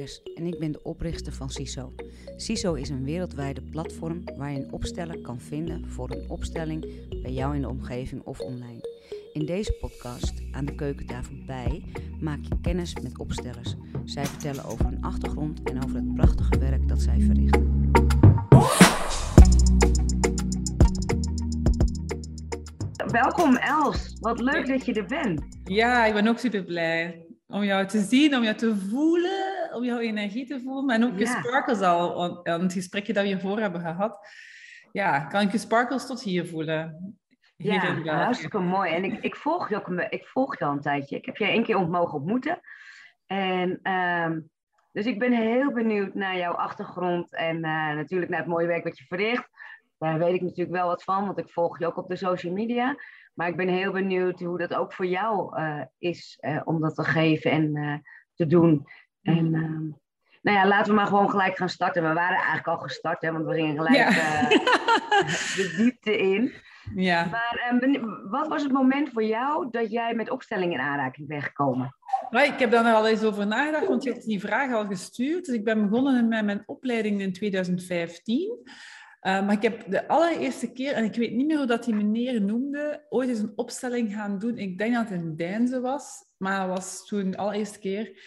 Rijkers en ik ben de oprichter van CISO. CISO is een wereldwijde platform waar je een opsteller kan vinden voor een opstelling bij jou in de omgeving of online. In deze podcast, aan de keukentafel bij, maak je kennis met opstellers. Zij vertellen over hun achtergrond en over het prachtige werk dat zij verrichten. Welkom Els, wat leuk dat je er bent. Ja, ik ben ook super blij om jou te zien, om jou te voelen, om jouw energie te voelen. En ook je sparkles al, aan het gesprekje dat we hiervoor hebben gehad. Ja, kan ik je sparkles tot hier voelen. Hier ja, hartstikke mooi. En ik, ik, volg je ook ik volg je al een tijdje. Ik heb je één keer ont mogen ontmoeten. En ehm, dus ik ben heel benieuwd naar jouw achtergrond en uh, natuurlijk naar het mooie werk wat je verricht. Daar weet ik natuurlijk wel wat van, want ik volg je ook op de social media. Maar ik ben heel benieuwd hoe dat ook voor jou uh, is uh, om dat te geven en uh, te doen. En ehm, nou ja, laten we maar gewoon gelijk gaan starten. We waren eigenlijk al gestart, hè, want we gingen gelijk ja. de diepte in. Ja. Maar um, wat was het moment voor jou dat jij met opstelling in aanraking bent gekomen? ik heb daar al eens over nagedacht, want je hebt die vraag al gestuurd. Dus ik ben begonnen met mijn opleiding in 2015. Uh, maar ik heb de allereerste keer, en ik weet niet meer hoe dat die meneer noemde, ooit eens een opstelling gaan doen. Ik denk dat het in Deinze was, maar dat was toen de allereerste keer.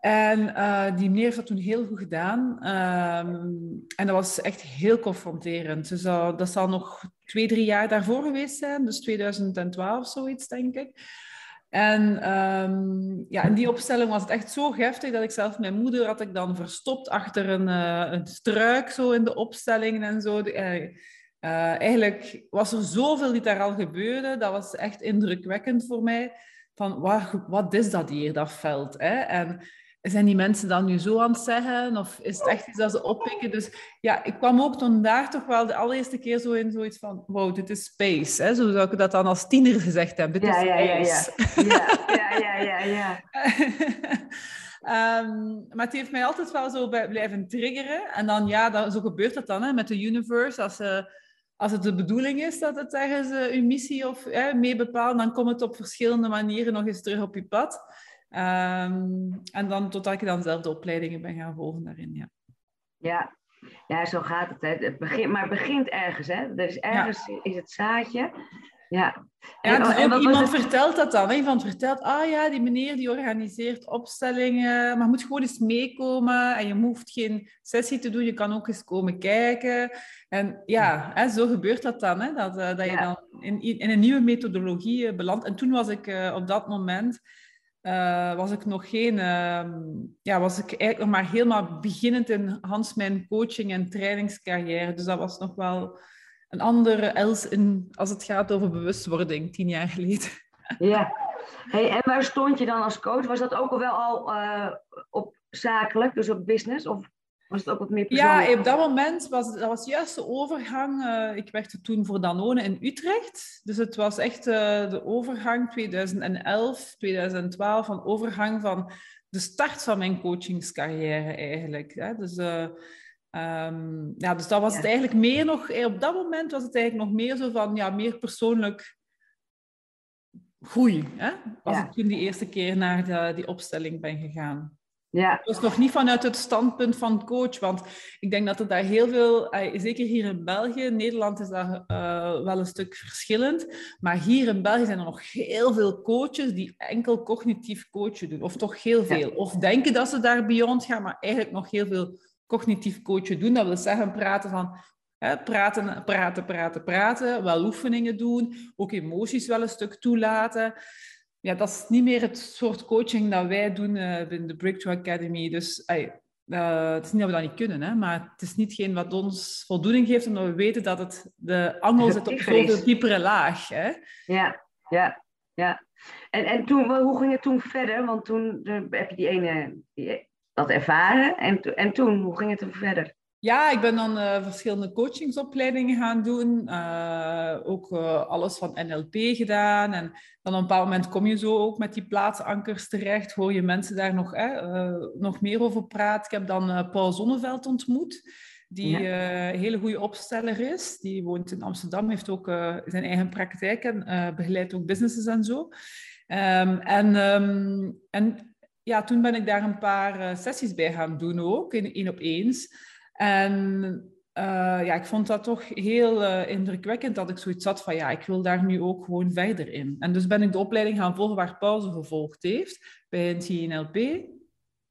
En uh, die meneer heeft dat toen heel goed gedaan. Um, en dat was echt heel confronterend. Dus dat zal nog twee, drie jaar daarvoor geweest zijn. Dus 2012 zoiets, denk ik. En um, ja, in die opstelling was het echt zo heftig dat ik zelf mijn moeder had ik dan verstopt achter een, uh, een struik zo in de opstellingen en zo. Uh, uh, eigenlijk was er zoveel die daar al gebeurde. Dat was echt indrukwekkend voor mij. Van, wat, wat is dat hier, dat veld? Hè? En zijn die mensen dan nu zo aan het zeggen? Of is het echt iets dat ze oppikken? Dus ja, ik kwam ook toen daar toch wel de allereerste keer zo in zoiets van... Wow, dit is space. Hè? Zo zou ik dat dan als tiener gezegd hebben. Dit ja, is ja, space. Ja, ja, ja. ja, ja, ja, um, maar het heeft mij altijd wel zo blijven triggeren. En dan, ja, zo gebeurt dat dan hè, met de universe. Als, uh, als het de bedoeling is dat het ergens uh, uw missie of uh, mee bepaalt, dan komt het op verschillende manieren nog eens terug op je pad. Um, en dan totdat ik dan zelf de opleidingen ben gaan volgen daarin, ja. Ja, ja zo gaat het. Hè. het begint, maar het begint ergens, hè. Er is ergens is het zaadje. Ja. Ja, dus en, iemand vertelt dat dan. Hè? Iemand vertelt, ah ja, die meneer die organiseert opstellingen, maar je moet gewoon eens meekomen en je hoeft geen sessie te doen, je kan ook eens komen kijken. En ja, hè, zo gebeurt dat dan, hè? Dat, uh, dat je dan in, in een nieuwe methodologie uh, belandt. En toen was ik uh, op dat moment uh, was ik nog geen, uh, ja, was ik eigenlijk nog maar helemaal beginnend in Hans mijn coaching en trainingscarrière. Dus dat was nog wel een andere Els in, als het gaat over bewustwording, tien jaar geleden. Ja, hey, en waar stond je dan als coach? Was dat ook al wel al uh, op zakelijk, dus op business? Of was het ook wat meer persoonlijk? Ja, op dat moment was dat was juist de overgang. Uh, ik werkte toen voor Danone in Utrecht. Dus het was echt uh, de overgang 2011, 2012, van overgang van de start van mijn coachingscarrière eigenlijk. Hè. Dus, uh, um, ja, dus dat was het eigenlijk meer nog... Op dat moment was het eigenlijk nog meer zo van, ja, meer persoonlijk groei. Hè? Ja. ik toen die eerste keer naar de, die opstelling ben gegaan. Ja. Dus nog niet vanuit het standpunt van coach, want ik denk dat er daar heel veel, zeker hier in België, Nederland is daar uh, wel een stuk verschillend, maar hier in België zijn er nog heel veel coaches die enkel cognitief coachen doen, of toch heel veel. Ja. Of denken dat ze daar beyond gaan, maar eigenlijk nog heel veel cognitief coachen doen. Dat wil zeggen praten van hè, praten, praten, praten, praten, wel oefeningen doen, ook emoties wel een stuk toelaten ja, dat is niet meer het soort coaching dat wij doen uh, in de Breakthrough Academy. Dus uh, het is niet dat we dat niet kunnen, hè, maar het is niet geen wat ons voldoening geeft, omdat we weten dat het, de angel zit op zo'n diepere laag. Hè. Ja, ja, ja. En, en toen, hoe ging het toen verder? Want toen heb je die ene die, dat ervaren. En, en toen, hoe ging het er verder? Ja, ik ben dan uh, verschillende coachingsopleidingen gaan doen. Uh, ook uh, alles van NLP gedaan. En dan op een bepaald moment kom je zo ook met die plaatsankers terecht. Hoor je mensen daar nog, nog meer over praten. Ik heb dan Paul Zonneveld ontmoet. Die een hele goede opsteller is. Die woont in Amsterdam, heeft ook zijn eigen praktijk en begeleidt ook businesses en zo. Um, en, um, en ja, toen ben ik daar een paar sessies bij gaan doen ook, in één op eens. En ja, ik vond dat toch heel indrukwekkend dat ik zoiets had van ja, ik wil daar nu ook gewoon verder in. En dus ben ik de opleiding gaan volgen waar Pauze gevolgd heeft bij een TNLP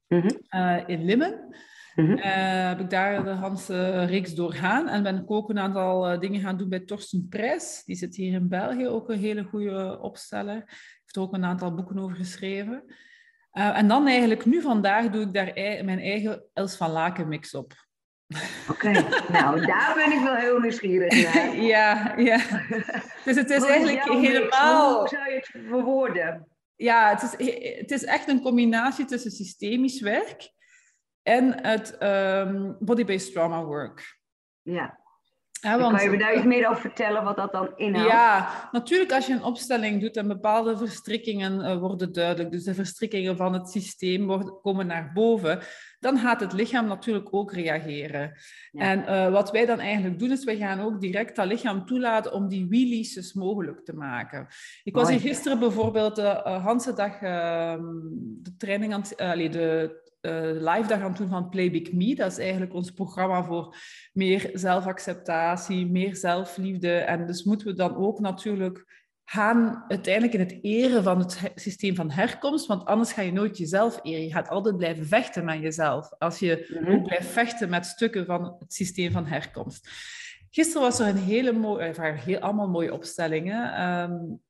mm in Limmen. Mm heb ik daar de hele reeks doorgaan en ben ik ook een aantal eh, dingen gaan doen bij Torsten Prijs. Die zit hier in België, ook een hele goede opsteller. Heeft er ook een aantal boeken over geschreven. En dan eigenlijk, nu vandaag, doe ik daar mijn eigen Els van Laken mix op. Oké, nou daar ben ik wel heel nieuwsgierig naar. ja, ja. Dus het is eigenlijk helemaal... Hoe zou je het verwoorden? Ja, het is, het is echt een combinatie tussen systemisch werk en het um, body-based trauma work. Ja. Want, kan je me daar iets meer over vertellen wat dat dan inhoudt? Ja, natuurlijk als je een opstelling doet en bepaalde verstrikkingen uh, worden duidelijk, dus de verstrikkingen van het systeem worden, komen naar boven, dan gaat het lichaam natuurlijk ook reageren. En uh, wat wij dan eigenlijk doen, is wij gaan ook direct dat lichaam toelaten om die releases mogelijk te maken. Ik was hier gisteren bijvoorbeeld de uh, dag uh, de training aan het, de live dag aan doen van Play Big Me. Dat is eigenlijk ons programma voor meer zelfacceptatie, meer zelfliefde. En dus moeten we dan ook natuurlijk gaan uiteindelijk in het eren van het systeem van herkomst, want anders ga je nooit jezelf eren. Je gaat altijd blijven vechten met jezelf, als je mm ook blijft vechten met stukken van het systeem van herkomst. Gisteren was er een hele mooie, er heel, allemaal mooie opstellingen. Um,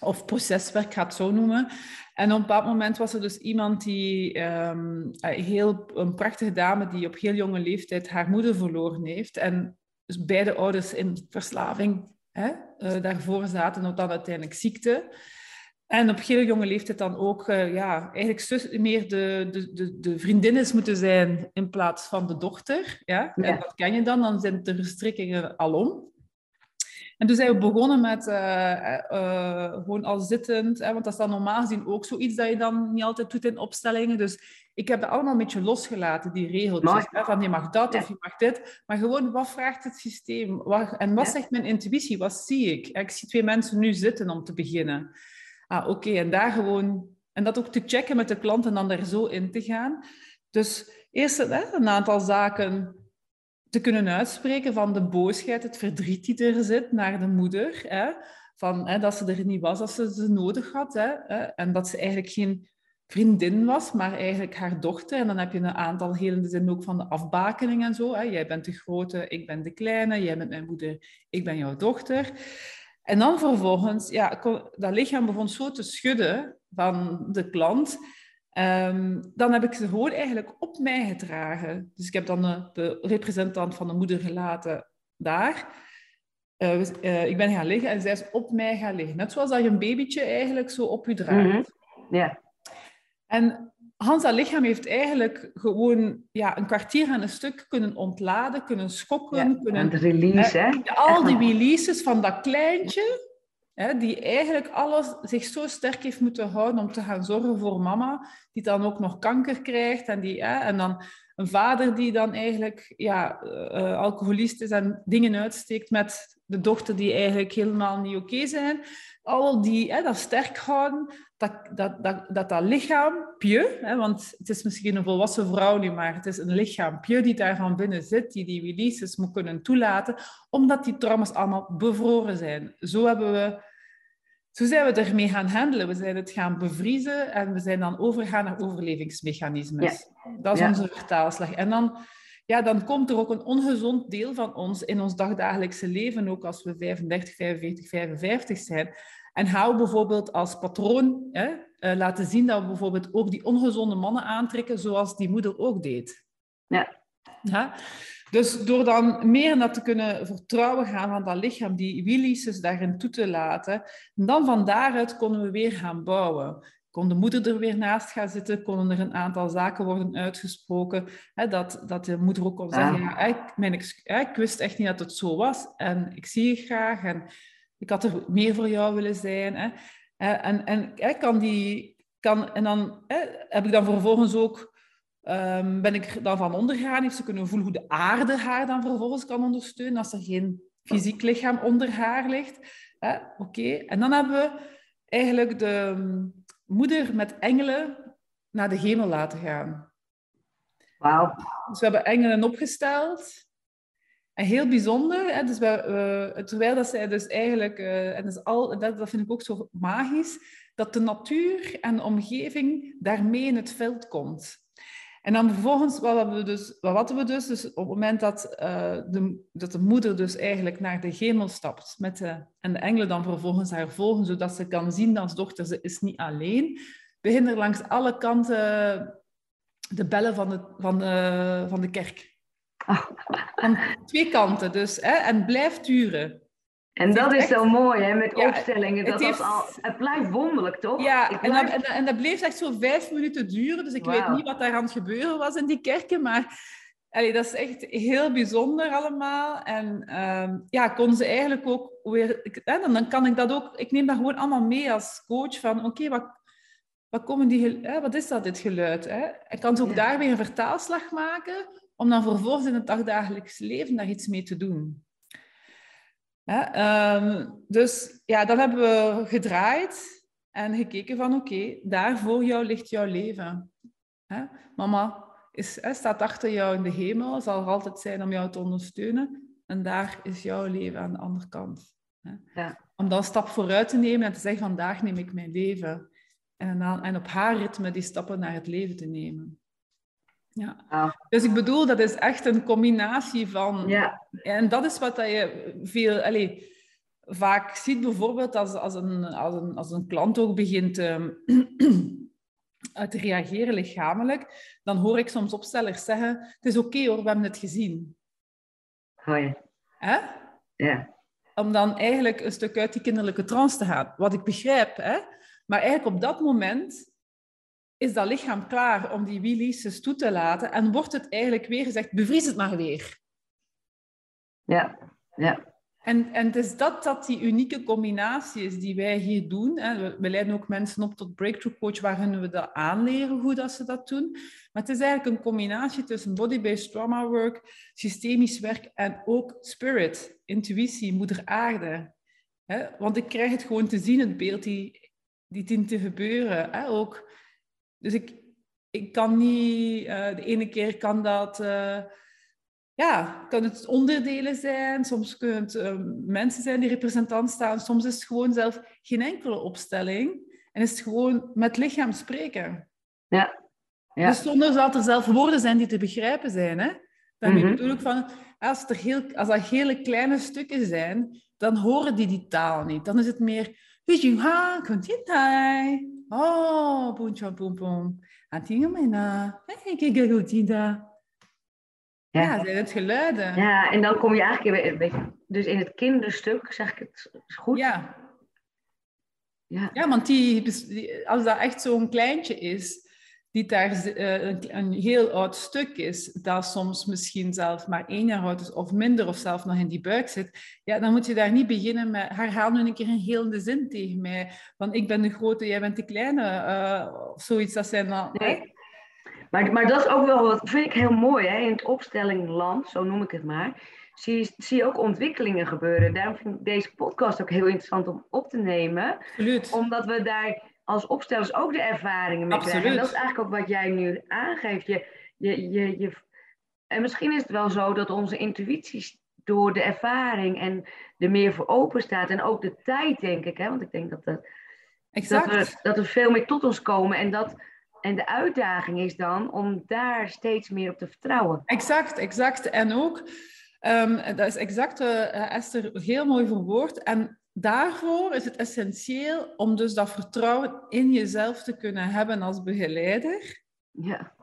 of proceswerk, ga het zo noemen. En op een bepaald moment was er dus iemand die, um, heel, een prachtige dame die op heel jonge leeftijd haar moeder verloren heeft. En dus beide ouders in verslaving hè, uh, daarvoor zaten, en dan uiteindelijk ziekte. En op heel jonge leeftijd dan ook, uh, ja, eigenlijk meer de, de, de, de vriendin is moeten zijn in plaats van de dochter. Ja? ja. En dat ken je dan, dan zijn de verstrikkingen alom. En toen zijn we begonnen met uh, uh, gewoon al zittend, hè, want dat is dan normaal gezien ook zoiets dat je dan niet altijd doet in opstellingen. Dus ik heb dat allemaal een beetje losgelaten, die regeltjes. Hè, van je mag dat of je mag dit. Maar gewoon, wat vraagt het systeem? Wat, en wat zegt mijn intuïtie? Wat zie ik? Ik zie twee mensen nu zitten om te beginnen. Ah, oké, en daar gewoon... En dat ook te checken met de klant en dan daar zo in te gaan. Dus eerst hè, een aantal zaken te kunnen uitspreken van de boosheid, het verdriet die er zit naar de moeder. Hè? Van, hè, dat ze er niet was als ze ze nodig had. Hè? En dat ze eigenlijk geen vriendin was, maar eigenlijk haar dochter. En dan heb je een aantal hele zin ook van de afbakening en zo. Hè? Jij bent de grote, ik ben de kleine. Jij bent mijn moeder, ik ben jouw dochter. En dan vervolgens, ja, dat lichaam begon zo te schudden van de klant Um, dan heb ik ze gewoon eigenlijk op mij gedragen. Dus ik heb dan de, de representant van de moeder gelaten daar. Uh, uh, ik ben gaan liggen en zij is op mij gaan liggen. Net zoals dat je een babytje eigenlijk zo op je draagt. Mm -hmm. En Hans dat lichaam heeft eigenlijk gewoon ja, een kwartier aan een stuk kunnen ontladen, kunnen schokken. Ja, kunnen, en de release, hè? Al die releases van dat kleintje Hè, die eigenlijk alles zich zo sterk heeft moeten houden om te gaan zorgen voor mama, die dan ook nog kanker krijgt. En, die, hè, en dan een vader die dan eigenlijk ja, uh, alcoholist is en dingen uitsteekt met de dochter die eigenlijk helemaal niet oké zijn. Al die, hè, dat sterk houden, dat dat, dat, dat, dat lichaampje, hè, want het is misschien een volwassen vrouw nu, maar het is een lichaampje die daar van binnen zit, die die releases moet kunnen toelaten, omdat die trauma's allemaal bevroren zijn. Zo hebben we zo zijn we ermee gaan handelen. We zijn het gaan bevriezen en we zijn dan overgegaan naar overlevingsmechanismes. Dat is onze vertaalslag. En dan, ja, dan komt er ook een ongezond deel van ons in ons dagdagelijkse leven, ook als we 35, 45, 55 zijn. En hou bijvoorbeeld als patroon hè, uh, laten zien dat we bijvoorbeeld ook die ongezonde mannen aantrekken, zoals die moeder ook deed. Ja. ja? Dus door dan meer naar te kunnen vertrouwen gaan van dat lichaam, die releases daarin toe te laten, dan van daaruit konden we weer gaan bouwen. Kon de moeder er weer naast gaan zitten, konden er een aantal zaken worden uitgesproken, hè, dat, dat de moeder ook kon zeggen, ja, ik, mijn, ik wist echt niet dat het zo was en ik zie je graag en ik had er meer voor jou willen zijn. Hè. En, en, en, kan die, kan, en dan hè, heb ik dan vervolgens ook Um, ben ik dan van ondergaan? Heeft ze kunnen voelen hoe de aarde haar dan vervolgens kan ondersteunen als er geen fysiek lichaam onder haar ligt? Oké, en dan hebben we eigenlijk de moeder met engelen naar de hemel laten gaan. Wauw. Dus we hebben engelen opgesteld. En heel bijzonder, hè, dus we, uh, terwijl dat zij dus eigenlijk, uh, en al, dat, dat vind ik ook zo magisch, dat de natuur en de omgeving daarmee in het veld komt. En dan vervolgens, wat hadden we dus? Wat hadden we dus? dus op het moment dat, uh, de, dat de moeder dus eigenlijk naar de hemel stapt met de, en de engelen dan vervolgens haar volgen, zodat ze kan zien als dochter, ze is niet alleen, beginnen er langs alle kanten de bellen van de, van de, van de kerk. Van twee kanten dus. Hè, en blijft duren. En dat is zo mooi, hè, met opstellingen. Dat het, heeft... al, het blijft wonderlijk, toch? Ja, en, dat, en, en, dat bleef echt zo vijf minuten duren. Dus ik weet niet wat daar aan het gebeuren was in die kerken. Maar allee, dat is echt heel bijzonder allemaal. En um, ja, kon ze eigenlijk ook weer... Hè, dan, dan kan ik dat ook... Ik neem dat gewoon allemaal mee als coach. Van oké, wat, wat, komen die, hè, wat is dat, dit geluid? Hè? En kan ze ook daar weer een vertaalslag maken... om dan vervolgens in het dagdagelijks leven daar iets mee te doen. Ehm, dus ja, dan hebben we gedraaid en gekeken van oké, daar voor jou ligt jouw leven. Mama is, staat achter jou in de hemel, zal er altijd zijn om jou te ondersteunen. En daar is jouw leven aan de andere kant. Ja. Om dan een stap vooruit te nemen en te zeggen, vandaag neem ik mijn leven. En, dan, en op haar ritme die stappen naar het leven te nemen. Ja. Dus ik bedoel, dat is echt een combinatie van... Ja. En dat is wat je veel... Allez, vaak ziet bijvoorbeeld als, als, een, als, een, als een klant ook begint um, te reageren lichamelijk, dan hoor ik soms opstellers zeggen, het is oké hoor, we hebben het gezien. Hoi. Hè? Ja. Om dan eigenlijk een stuk uit die kinderlijke trance te gaan. Wat ik begrijp, hè? Maar eigenlijk op dat moment is dat lichaam klaar om die releases toe te laten en wordt het eigenlijk weer gezegd, bevries het maar weer. Ja, ja. En, en het is dat dat die unieke combinatie is die wij hier doen. Hè. We, leiden ook mensen op tot breakthrough coach waarin we dat aanleren hoe dat ze dat doen. Maar het is eigenlijk een combinatie tussen body-based trauma work, systemisch werk en ook spirit, intuïtie, moeder aarde. Hè. Want ik krijg het gewoon te zien, het beeld die, die dient te gebeuren. Hè. Ook dus ik, ik kan niet, uh, de ene keer kan dat, uh, ja, kan het onderdelen zijn, soms kunnen het uh, mensen zijn die representant staan, soms is het gewoon zelf geen enkele opstelling en is het gewoon met lichaam spreken. Ja. ja. Dus zonder dat er zelf woorden zijn die te begrijpen zijn. Hè? Daarmee mm bedoel ik van, als, er heel, als dat hele kleine stukken zijn, dan horen die die taal niet. Dan is het meer, ha, Oh, boom, chom, boom, boom. Antingamena. Ja, ja, zijn het geluiden. Ja, en dan kom je eigenlijk een beetje, dus in het kinderstuk, zeg ik het goed? Ja. Ja, ja want die, als dat echt zo'n kleintje is, die daar uh, een, heel oud stuk is, dat soms misschien zelf maar één jaar oud is of minder, of zelf nog in die buik zit, ja, dan moet je daar niet beginnen met herhaal nu een keer een helende zin tegen mij. Want ik ben de grote, jij bent de kleine, uh, of zoiets. Dat zijn dan... Nee. Maar, maar dat is ook wel wat, vind ik heel mooi, hè? in het opstellingland, zo noem ik het maar, zie, zie je ook ontwikkelingen gebeuren. Daarom vind ik deze podcast ook heel interessant om op te nemen. Absoluut. Omdat we daar als opstellers ook de ervaringen mee Absoluut. krijgen. En dat is eigenlijk ook wat jij nu aangeeft. Je, je, je, je, en misschien is het wel zo dat onze intuïties door de ervaring en er meer voor open staat. En ook de tijd, denk ik. Hè? Want ik denk dat, dat, exact. dat, er, dat er veel meer tot ons komen. En, dat, en de uitdaging is dan om daar steeds meer op te vertrouwen. Exact, exact. En ook, um, dat is exact, uh, Esther, heel mooi verwoord. En daarvoor is het essentieel om dus dat vertrouwen in jezelf te kunnen hebben als begeleider. Ja.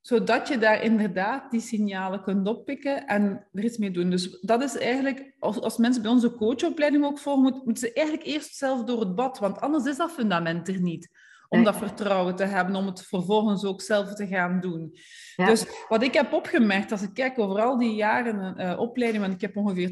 Zodat je daar inderdaad die signalen kunt oppikken en er iets mee doen. Dus dat is eigenlijk, als, als mensen bij onze coachopleiding ook volgen, moeten, moeten ze eigenlijk eerst zelf door het bad, want anders is dat fundament er niet om dat vertrouwen te hebben, om het vervolgens ook zelf te gaan doen. Dus wat ik heb opgemerkt, als ik kijk over al die jaren uh, opleiding, want ik heb ongeveer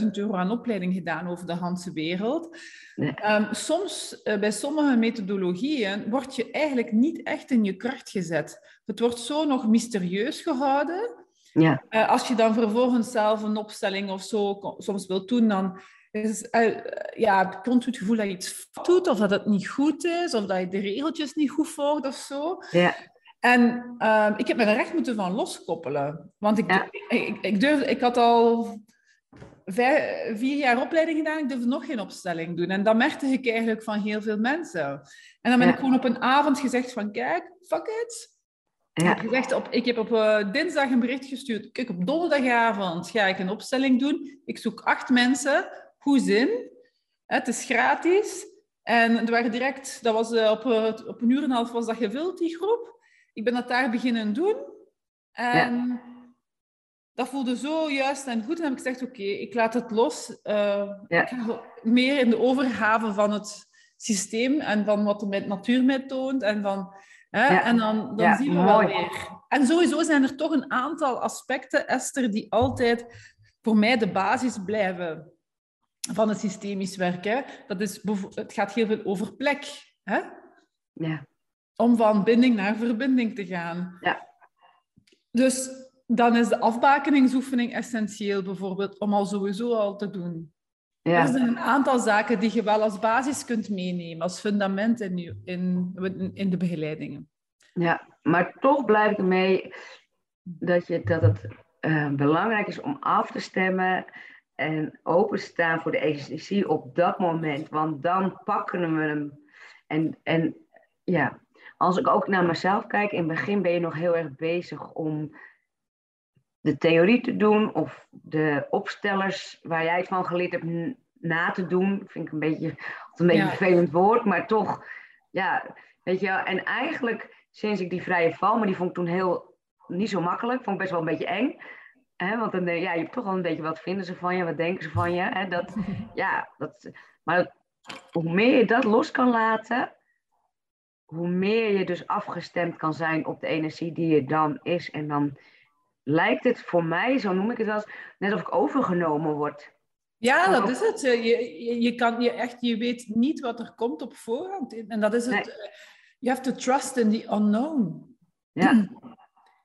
250.000 euro aan opleiding gedaan over de Handse wereld. Um, soms, uh, bij sommige methodologieën, word je eigenlijk niet echt in je kracht gezet. Het wordt zo nog mysterieus gehouden. Ja. Uh, als je dan vervolgens zelf een opstelling of zo soms wilt doen, dan is, ja, continu het gevoel dat je iets fout doet, of dat het niet goed is, of dat je de regeltjes niet goed volgt of zo. Ja. En ehm, ik heb me er echt moeten van loskoppelen. Want ik, ik, ik, durfde, ik had al vijf, vier jaar opleiding gedaan, ik durfde nog geen opstelling doen. En dat merkte ik eigenlijk van heel veel mensen. En dan ben ik gewoon op een avond gezegd van, kijk, fuck it. Ja. Ik, heb gezegd op, ik heb op uh, dinsdag een bericht gestuurd. Kijk, op donderdagavond ga ik een opstelling doen. Ik zoek acht mensen. Goed zin. Het is gratis. En er waren direct, dat was uh, op, uh, op een uur en een half was dat gevuld, die groep. Ik ben dat daar beginnen doen. En ja. dat voelde zo juist en goed. En heb ik gezegd, oké, okay, ik laat het los. Ja. Ik ga meer in de overgave van het systeem en van wat de natuur mij toont. En van Hè? Ja. En dan, dan zien we mooi. wel weer. En sowieso zijn er toch een aantal aspecten, Esther, die altijd voor mij de basis blijven van het systemisch werken. Dat is, het gaat heel veel over plek. Hè? Ja. Om van binding naar verbinding te gaan. Ja. Dus dan is de afbakeningsoefening essentieel, bijvoorbeeld, om al sowieso al te doen. Ja. Er zijn een aantal zaken die je wel als basis kunt meenemen, als fundament in, in, in de begeleidingen. Ja, maar toch blijf ik ermee dat, je, dat het uh, belangrijk is om af te stemmen en openstaan voor de energie op dat moment. Want dan pakken we hem. En, en ja, als ik ook naar mezelf kijk, in het begin ben je nog heel erg bezig om de theorie te doen of de opstellers waar jij het van geleerd hebt na te doen. Vind ik een beetje, een beetje ja. vervelend woord, maar toch, ja, weet je wel. En eigenlijk sinds ik die vrije val, maar die vond ik toen heel niet zo makkelijk, vond ik best wel een beetje eng. Hè, want dan, ja, je hebt toch wel een beetje wat vinden ze van je, wat denken ze van je. Hè, dat, ja, dat, maar hoe meer je dat los kan laten, hoe meer je dus afgestemd kan zijn op de energie die er dan is. En dan lijkt het voor mij, zo noem ik het wel net of ik overgenomen word. Ja, dat is het. Je, je, je, kan, je, echt, je weet niet wat er komt op voorhand. En dat is het. Nee. You have to trust in the unknown. Ja.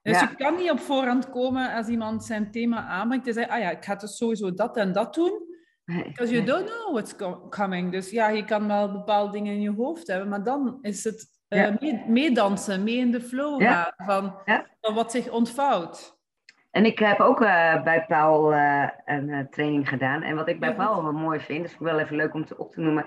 Dus ja. je kan niet op voorhand komen als iemand zijn thema aanbrengt en zeggen, ah ja, ik ga dus sowieso dat en dat doen. Because you don't know what's coming. Dus ja, je kan wel bepaalde dingen in je hoofd hebben, maar dan is het ja. mee, meedansen, mee in de flow ja. van, van wat zich ontvouwt. En ik heb ook uh, bij Paul uh, een uh, training gedaan. En wat ik bij Paul wel mooi vind, dat is wel even leuk om te, op te noemen.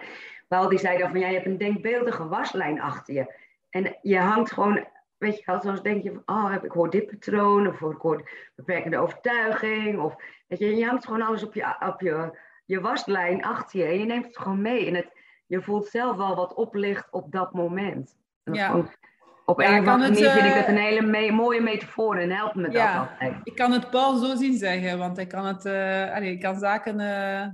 Paul die zei dan van, ja, je hebt een denkbeeldige waslijn achter je. En je hangt gewoon, weet je wel, soms denk je van, oh, ik hoor dit patroon, of ik hoor beperkende overtuiging, of weet je, je hangt gewoon alles op je, op je, je waslijn achter je en je neemt het gewoon mee. En het, je voelt zelf wel wat oplicht op dat moment. En dat Ja. gewoon- op Ja, een of andere manier vind ik eh, dat een hele me- mooie metafoor en helpt me dat Ja, altijd. ik kan het Paul zo zien zeggen, want hij kan, het, eh, allee, ik kan zaken eh,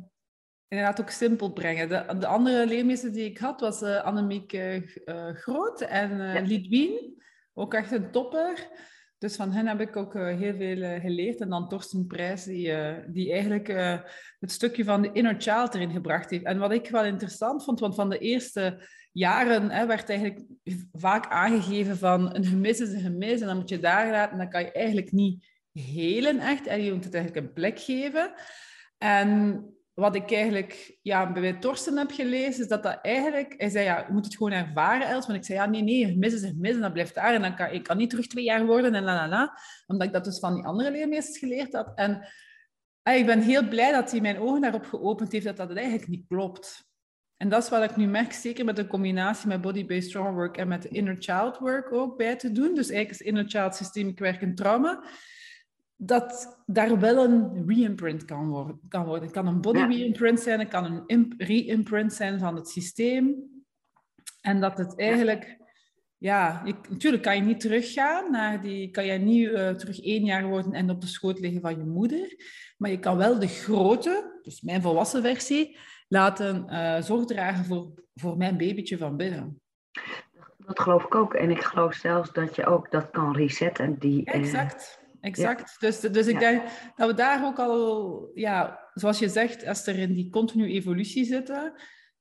inderdaad ook simpel brengen. De, de andere leermeester die ik had was eh Annemiek eh, eh, Groot en eh Ja. Lidwien, ook echt een topper. Dus van hen heb ik ook eh, heel veel eh, geleerd. En dan Torsten Prijs, die, eh, die eigenlijk het stukje van de inner child erin gebracht heeft. En wat ik wel interessant vond, want van de eerste jaren hè, werd eigenlijk vaak aangegeven van een gemis is een gemis en dan moet je daar laten en dan kan je eigenlijk niet helen echt en je moet het eigenlijk een plek geven. En wat ik eigenlijk ja, bij Torsten heb gelezen, is dat dat eigenlijk... Hij zei, ja, je moet het gewoon ervaren, Els. Maar ik zei, ja, nee, nee, gemis is gemis en dat blijft daar. En dan kan ik kan niet terug twee jaar worden en la, la, la. Omdat ik dat dus van die andere leermeesters geleerd had. En ah, ik ben heel blij dat hij mijn ogen daarop geopend heeft, dat dat eigenlijk niet klopt. En dat is wat ik nu merk, zeker met de combinatie met body-based trauma work en met inner child work ook bij te doen. Dus eigenlijk is inner child systemic werk en trauma. Dat daar wel een re-imprint kan worden. Kan worden. Het kan een body Ja. re-imprint zijn, het kan een imp- re-imprint zijn van het systeem. En dat het eigenlijk, ja, je, natuurlijk kan je niet teruggaan naar die, kan je niet eh, terug één jaar worden en op de schoot liggen van je moeder. Maar je kan wel de grote, dus mijn volwassen versie, laten eh zorg dragen voor, voor mijn babytje van binnen. Dat geloof ik ook. En ik geloof zelfs dat je ook dat kan resetten. Die, eh, Exact. Dus, dus ik Ja. denk dat we daar ook al, ja, zoals je zegt, als er in die continue evolutie zitten.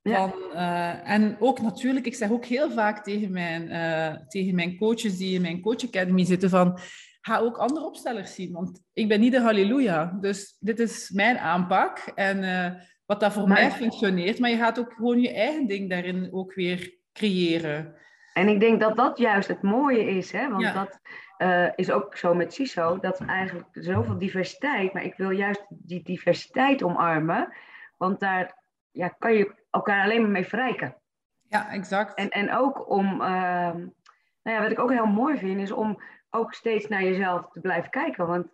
Ja. Eh, en ook natuurlijk, ik zeg ook heel vaak tegen mijn, eh, tegen mijn coaches die in mijn Coach Academy zitten van, ga ook andere opstellers zien, want ik ben niet de halleluja. Dus dit is mijn aanpak en eh, wat dat voor mij functioneert, maar je gaat ook gewoon je eigen ding daarin ook weer creëren. En ik denk dat dat juist het mooie is, hè? want dat uh, is ook zo met CISO, dat eigenlijk zoveel diversiteit, maar ik wil juist die diversiteit omarmen, want daar ja, kan je elkaar alleen maar mee verrijken. Ja, exact. En, en ook om, uh, nou ja, wat ik ook heel mooi vind, is om ook steeds naar jezelf te blijven kijken. Want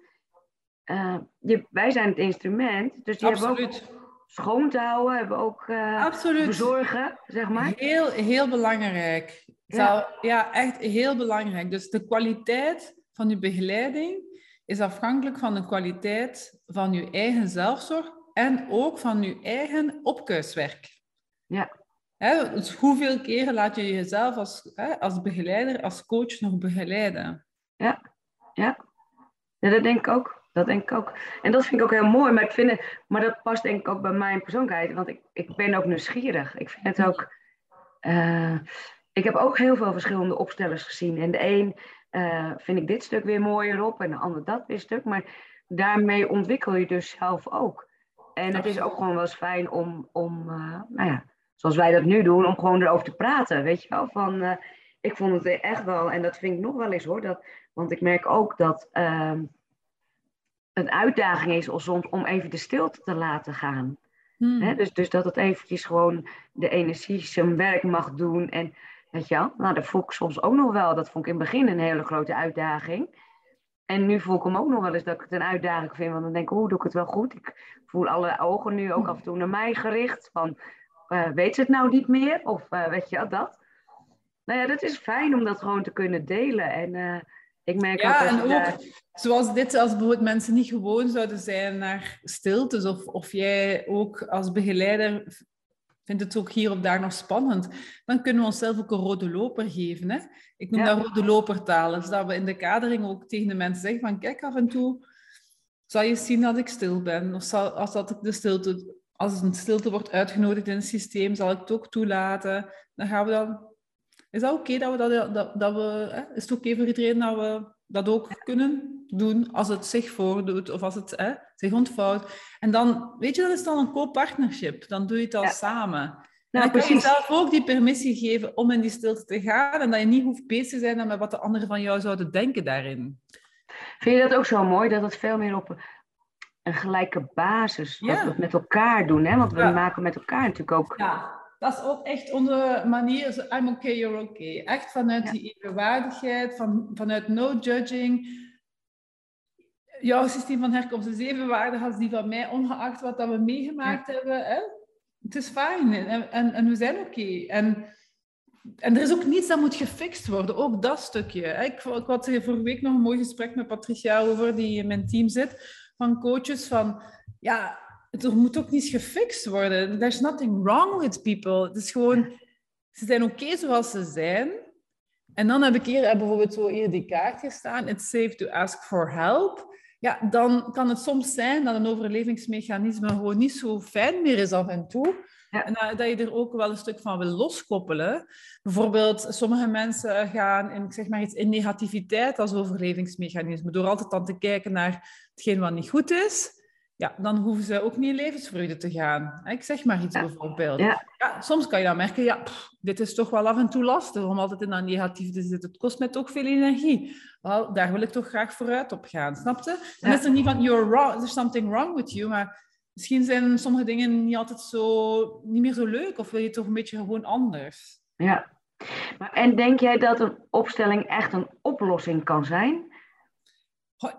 uh, je, wij zijn het instrument, dus die Absoluut. hebben ook schoon te houden, hebben ook uh, Absoluut. verzorgen, zeg maar. Heel, heel belangrijk. Ja. ja, echt heel belangrijk. Dus de kwaliteit van je begeleiding is afhankelijk van de kwaliteit van je eigen zelfzorg en ook van je eigen opkuiswerk. Ja. dus hoeveel keren laat je jezelf als, als begeleider, als coach nog begeleiden? Ja, ja. ja dat denk ik ook. Dat denk ik ook. En dat vind ik ook heel mooi. Maar, ik vind het, maar dat past denk ik ook bij mijn persoonlijkheid. Want ik, ik ben ook nieuwsgierig. Ik vind het ook... Uh, ik heb ook heel veel verschillende opstellers gezien. En de een uh, vind ik dit stuk weer mooier op. En de ander dat weer stuk. Maar daarmee ontwikkel je dus zelf ook. En het is ook gewoon wel eens fijn om, om uh, nou ja, zoals wij dat nu doen, om gewoon erover te praten. Weet je wel, van... ik vond het echt wel, en dat vind ik nog wel eens hoor, dat, want ik merk ook dat ehm, een uitdaging is soms om even de stilte te laten gaan. Hmm. dus, dus dat het eventjes gewoon de energie zijn werk mag doen. En weet je wel, nou dat voel ik soms ook nog wel. Dat vond ik in het begin een hele grote uitdaging. En nu voel ik hem ook nog wel eens dat ik het een uitdaging vind. Want dan denk ik, hoe doe ik het wel goed? Ik voel alle ogen nu ook af en toe naar mij gericht. Van, uh, weet ze het nou niet meer? Of uh, weet je dat? Nou ja, dat is fijn om dat gewoon te kunnen delen. En uh, ik merk ja, en ook zoals dit, als bijvoorbeeld mensen niet gewoon zouden zijn naar stiltes, of, of jij ook als begeleider vindt het ook hier of daar nog spannend, dan kunnen we onszelf ook een rode loper geven. Hè? Ik noem dat rode lopertaal. Dus dat we in de kadering ook tegen de mensen zeggen van kijk, af en toe zal je zien dat ik stil ben. Of zal, als, dat ik de stilte, als een stilte wordt uitgenodigd in het systeem, zal ik het ook toelaten. Dan gaan we dan is dat oké dat we dat, dat, dat we, hè? is het oké voor iedereen dat we dat ook kunnen doen als het zich voordoet of als het hè, zich ontvouwt? En dan, weet je, dat is dan een co-partnership. Dan doe je het al samen. Nou, dan kan je zelf ook die permissie geven om in die stilte te gaan en dat je niet hoeft bezig te zijn met wat de anderen van jou zouden denken daarin. Vind je dat ook zo mooi, dat het veel meer op een gelijke basis, wat we met elkaar doen, hè? Want we maken met elkaar natuurlijk ook... Ja dat is ook echt onze manier, I'm okay, you're okay. Echt vanuit die evenwaardigheid, van, vanuit no judging. Jouw systeem van herkomst is evenwaardig als die van mij, ongeacht wat dat we meegemaakt hebben. Hè? Het is fijn en, en, en we zijn oké. En, en er is ook niets dat moet gefixt worden, ook dat stukje. Ik, ik had vorige week nog een mooi gesprek met Patricia over, die in mijn team zit, van coaches, van ja, er moet ook niets gefixt worden. There's nothing wrong with people. Het is gewoon, ze zijn oké zoals ze zijn. En dan heb ik hier heb bijvoorbeeld zo hier die kaart gestaan. It's safe to ask for help. Ja, dan kan het soms zijn dat een overlevingsmechanisme gewoon niet zo fijn meer is af en toe. En dat, je er ook wel een stuk van wil loskoppelen. Bijvoorbeeld, sommige mensen gaan in, zeg maar iets, in negativiteit als overlevingsmechanisme. Door altijd dan te kijken naar hetgeen wat niet goed is ja, dan hoeven ze ook niet in levensvreugde te gaan. Ik zeg maar iets bijvoorbeeld. Ja. soms kan je dan merken, ja, dit is toch wel af en toe lastig om altijd in dat negatief te zitten. Het kost mij toch veel energie. Wel, daar wil ik toch graag vooruit op gaan, snapte? Dan is er niet van, you're wrong, there's something wrong with you, maar misschien zijn sommige dingen niet altijd zo, niet meer zo leuk, of wil je toch een beetje gewoon anders? Ja. Maar, en denk jij dat een opstelling echt een oplossing kan zijn?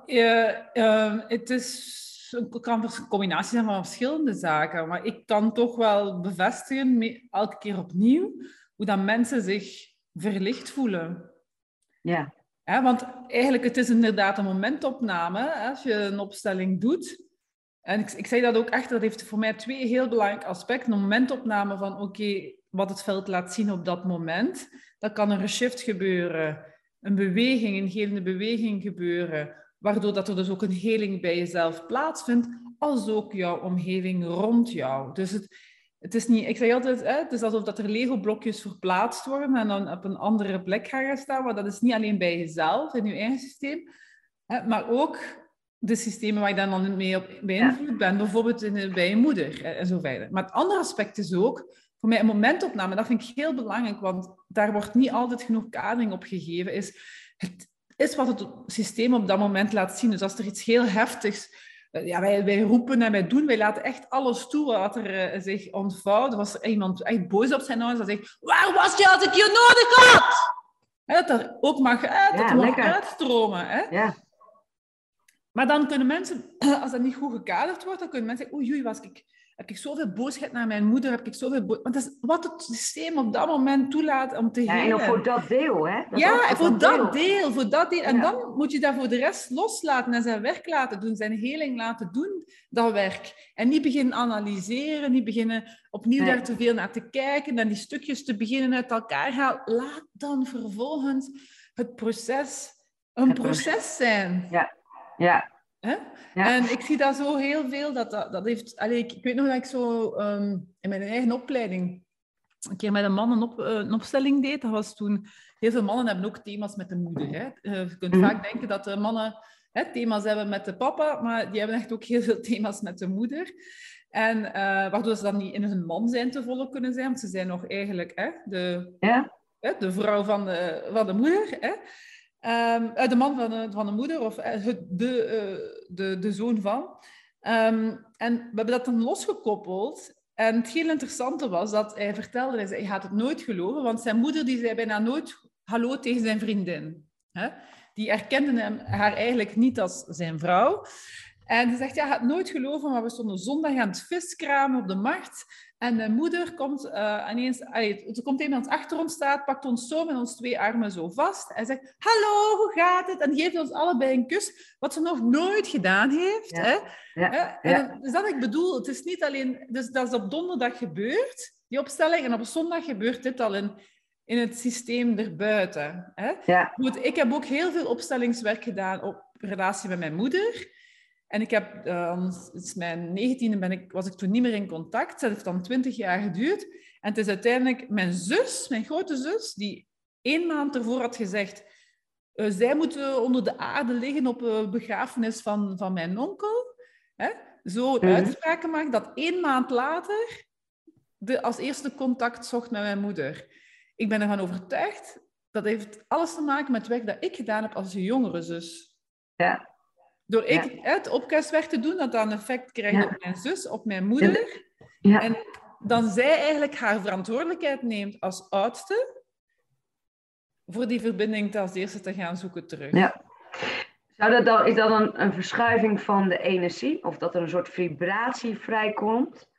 Uh, het is het kan een combinatie zijn van verschillende zaken. Maar ik kan toch wel bevestigen, elke keer opnieuw, hoe dat mensen zich verlicht voelen. Ja. ja want eigenlijk, het is inderdaad een momentopname hè, als je een opstelling doet. En ik, ik zeg dat ook echt, dat heeft voor mij twee heel belangrijke aspecten. Een momentopname van, oké, wat het veld laat zien op dat moment. Dat kan een shift gebeuren, een beweging, een gelende beweging gebeuren waardoor dat er dus ook een heling bij jezelf plaatsvindt, als ook jouw omgeving rond jou. Dus het, het is niet, ik zeg altijd, hè, het is alsof dat er Lego-blokjes verplaatst worden en dan op een andere plek gaan staan, maar dat is niet alleen bij jezelf, in je eigen systeem, hè, maar ook de systemen waar je dan mee op beïnvloed bent, bijvoorbeeld in, bij je moeder en zo verder. Maar het andere aspect is ook, voor mij een momentopname, dat vind ik heel belangrijk, want daar wordt niet altijd genoeg kadering op gegeven, is het is wat het systeem op dat moment laat zien. Dus als er iets heel heftigs eh, ja, wij, wij roepen en wij doen, wij laten echt alles toe wat er uh, zich ontvouwt. Was er iemand echt boos op zijn ouders, dat zegt, waar was je als ik je nodig had? dat er ook mag uit, dat er mag uitstromen. Hè? Ja. Maar dan kunnen mensen, als dat niet goed gekaderd wordt, dan kunnen mensen zeggen, oei, oei, was ik heb ik zoveel boosheid naar mijn moeder, heb ik zoveel boos... Want dat is wat het systeem op dat moment toelaat om te ja, En voor dat deel, hè? Dat ja, voor dat deel. voor dat deel. En dan moet je daar voor de rest loslaten en zijn werk laten doen, zijn heling laten doen, dat werk. En niet beginnen analyseren, niet beginnen opnieuw daar te veel naar te kijken en die stukjes te beginnen uit elkaar halen. Laat dan vervolgens het proces een proces zijn. Ja, ja. Hè? En ik zie dat zo heel veel, dat, dat, dat heeft... Allez, ik, ik, weet nog dat ik zo um, in mijn eigen opleiding een keer met een man een, op, een, opstelling deed. Dat was toen... Heel veel mannen hebben ook thema's met de moeder. Hè? Uh, je kunt mm vaak denken dat de mannen hè, thema's hebben met de papa, maar die hebben echt ook heel veel thema's met de moeder. En uh, waardoor ze dan niet in hun man zijn te volle kunnen zijn, want ze zijn nog eigenlijk hè, de, ja. hè, de vrouw van de, van de moeder. Hè? Um, de man van de, van de moeder of eh, de, uh, de, de zoon van. Um, en we hebben dat dan losgekoppeld. En het heel interessante was dat hij vertelde, hij, zei, hij gaat het nooit geloven, want zijn moeder die zei bijna nooit hallo tegen zijn vriendin. Hè? Die erkende hem, haar eigenlijk niet als zijn vrouw. En hij zegt, ja, gaat nooit geloven, maar we stonden zondag aan het viskramen op de markt. En de moeder komt uh, ineens, allee, er komt iemand achter ons staat, pakt ons zo met ons twee armen zo vast en zegt, hallo, hoe gaat het? En geeft ons allebei een kus, wat ze nog nooit gedaan heeft. Ja. Hè? Ja. En, dus dat ik bedoel, het is niet alleen, dus dat is op donderdag gebeurd, die opstelling, en op zondag gebeurt dit al in, in het systeem erbuiten. Hè? Goed, ik heb ook heel veel opstellingswerk gedaan op relatie met mijn moeder. En ik heb, uh, is mijn negentiende ben ik, was ik toen niet meer in contact. Dat heeft dan twintig jaar geduurd. En het is uiteindelijk mijn zus, mijn grote zus, die één maand ervoor had gezegd... Uh, zij moeten onder de aarde liggen op een begrafenis van, van mijn onkel. Hè? Zo een mm uitspraak gemaakt dat één maand later de, als eerste contact zocht met mijn moeder. Ik ben ervan overtuigd, dat heeft alles te maken met het werk dat ik gedaan heb als jongere zus. Ja. Door ik het opkastwerk te doen, dat dan effect krijgt op mijn zus, op mijn moeder. Ja. En dan zij eigenlijk haar verantwoordelijkheid neemt als oudste voor die verbinding als eerste te gaan zoeken terug. Ja. Zou dat dan, is dat dan een verschuiving van de energie? Of dat er een soort vibratie vrijkomt?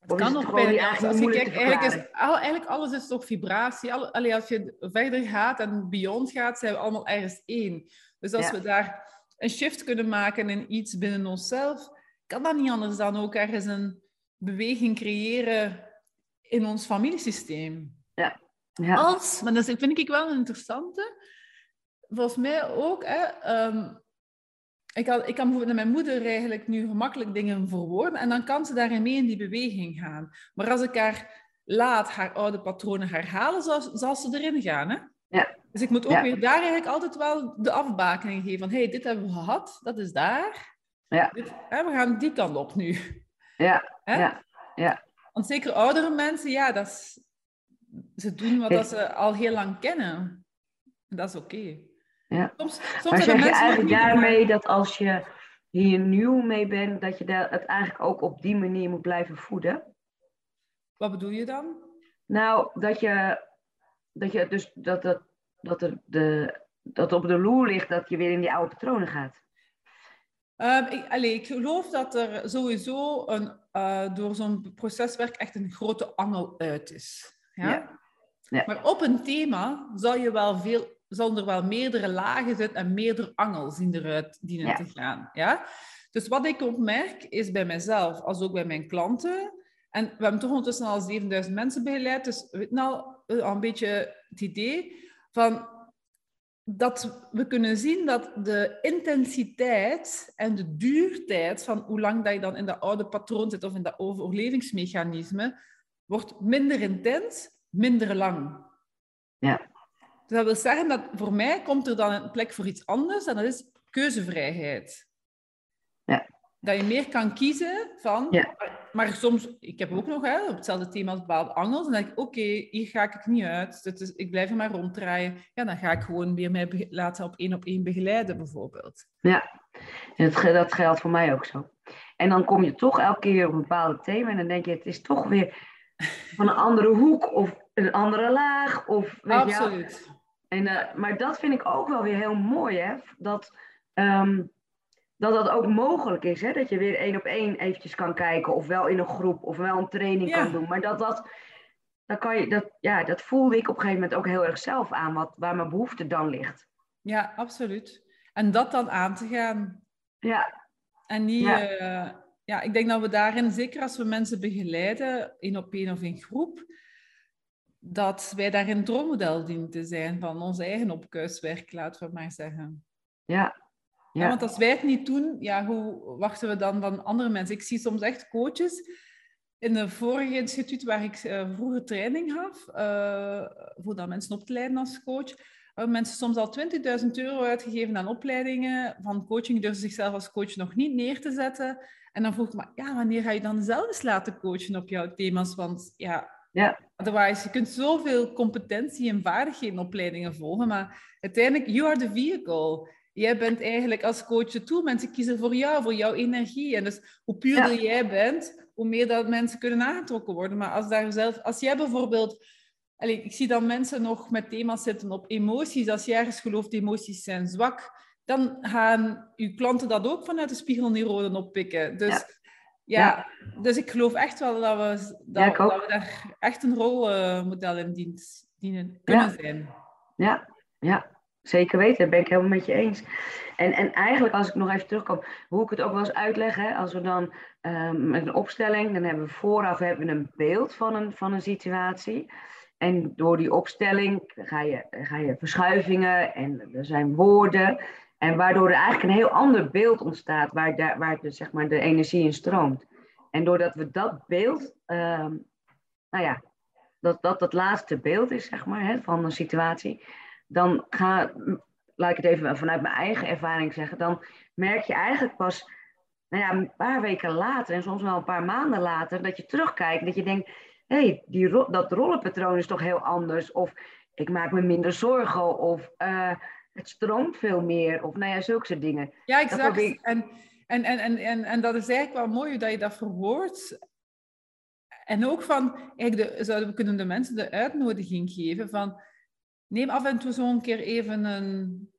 Het kan nog bij als je kijkt, eigenlijk, is, eigenlijk alles is toch vibratie. Alle, als je verder gaat en beyond gaat, zijn we allemaal ergens één. Dus als we daar een shift kunnen maken in iets binnen onszelf, kan dat niet anders dan ook ergens een beweging creëren in ons familiesysteem. Ja. ja. Als, maar dat vind ik wel een interessante. Volgens mij ook, hè, um, ik, kan, ik kan bijvoorbeeld met mijn moeder eigenlijk nu gemakkelijk dingen verwoorden en dan kan ze daarin mee in die beweging gaan. Maar als ik haar laat haar oude patronen herhalen, zal, zal ze erin gaan. Hè? Ja. Dus ik moet ook weer daar eigenlijk altijd wel de afbakening geven van hey, dit hebben we gehad, dat is daar. Ja. Dit, hè, we gaan die kant op nu. Ja, ja, ja. Want zeker oudere mensen, ja, dat is, ze doen wat dat ze al heel lang kennen. En dat is oké. Ja. Soms, soms maar zeg je eigenlijk daarmee dat als je hier nieuw mee bent, dat je dat, het eigenlijk ook op die manier moet blijven voeden? Wat bedoel je dan? Nou, dat je dat je dus dat, dat, dat, de, de, dat op de loer ligt dat je weer in die oude patronen gaat? Um, ik, allez, ik geloof dat er sowieso een, uh, door zo'n proceswerk echt een grote angel uit is. Ja? ja? ja? Maar op een thema zal, je wel veel, zal er wel meerdere lagen zitten en meerdere angels in eruit dienen ja. te gaan. Ja? Dus wat ik opmerk is bij mezelf, als ook bij mijn klanten, en we hebben toch ondertussen al 7000 mensen begeleid, dus we weten al, al een beetje het idee van dat we kunnen zien dat de intensiteit en de duurtijd van hoe lang dat je dan in dat oude patroon zit of in dat overlevingsmechanisme, wordt minder intens, minder lang. Ja. Dus dat wil zeggen dat voor mij komt er dan een plek voor iets anders en dat is keuzevrijheid. Ja. Dat je meer kan kiezen van... Ja. Maar soms... Ik heb ook nog hè, op hetzelfde thema als bepaalde angels. En dan denk ik, oké, hier ga ik niet uit. Dat is, ik blijf er maar ronddraaien. Ja, dan ga ik gewoon weer mij laten op één op één begeleiden, bijvoorbeeld. Ja, en dat, ge- dat geldt voor mij ook zo. En dan kom je toch elke keer op een bepaalde thema en dan denk je, het is toch weer van een andere hoek of een andere laag. Of, weet je. Absoluut. En, eh, maar dat vind ik ook wel weer heel mooi, hè? Dat, ehm, dat dat ook mogelijk is, hè? Dat je weer één op één eventjes kan kijken, of wel in een groep, of wel een training Ja. kan doen. Maar dat dat, kan je, dat, ja, dat voelde ik op een gegeven moment ook heel erg zelf aan, wat, waar mijn behoefte dan ligt. Ja, absoluut. En dat dan aan te gaan. Ja, En niet, Ja. ja. ja, ik denk dat we daarin, zeker als we mensen begeleiden, één op één of in groep, dat wij daarin het rolmodel dienen te zijn van ons eigen opkuiswerk, laten we maar zeggen. ja, Ja. want als wij het niet doen, ja, hoe wachten we dan van andere mensen? Ik zie soms echt coaches. In de vorige instituut waar ik eh, vroeger training gaf, eh, voor dan mensen op te leiden als coach, hebben mensen soms al 20.000 euro uitgegeven aan opleidingen van coaching, durven zichzelf als coach nog niet neer te zetten. En dan vroeg ik me, ja, wanneer ga je dan zelf eens laten coachen op jouw thema's? Want ja, Ja. otherwise, je kunt zoveel competentie en vaardigheden in opleidingen volgen, maar uiteindelijk, you are the vehicle. Jij bent eigenlijk als coach tool. Mensen kiezen voor jou, voor jouw energie. En dus hoe puurder jij bent, hoe meer dat mensen kunnen aangetrokken worden. Maar als, daar zelf, als jij bijvoorbeeld... Allee, ik zie dan mensen nog met thema's zitten op emoties. Als jij ergens gelooft, emoties zijn zwak, dan gaan uw klanten dat ook vanuit de spiegelneuronen oppikken. Dus Ja. ja, dus ik geloof echt wel dat we, dat, Ja, dat we daar echt een rolmodel in dient, dienen kunnen zijn. ja, ja, zeker weten. Dat ben ik helemaal met je eens. En, en eigenlijk, als ik nog even terugkom, hoe ik het ook wel eens uitleg, hè, als we dan ehm, met een opstelling, dan hebben we vooraf hebben we een beeld van een, van een situatie. En door die opstelling ga je, ga je verschuivingen en er zijn woorden. En waardoor er eigenlijk een heel ander beeld ontstaat waar, daar, waar de, zeg maar, de energie in stroomt. En doordat we dat beeld, ehm, nou ja, dat dat het laatste beeld is, zeg maar, hè, van een situatie, dan ga, laat ik het even vanuit mijn eigen ervaring zeggen, dan merk je eigenlijk pas, nou ja, een paar weken later en soms wel een paar maanden later, dat je terugkijkt dat je denkt, hé, hey, die ro- dat rollenpatroon is toch heel anders, of ik maak me minder zorgen, of eh, het stroomt veel meer, of nou ja, zulke soort dingen. Ja, exact. ik- En, en, en, en, en, en dat is eigenlijk wel mooi dat je dat verwoordt. En ook van, eigenlijk de, zouden we kunnen de mensen de uitnodiging geven van, neem af en toe zo'n keer even een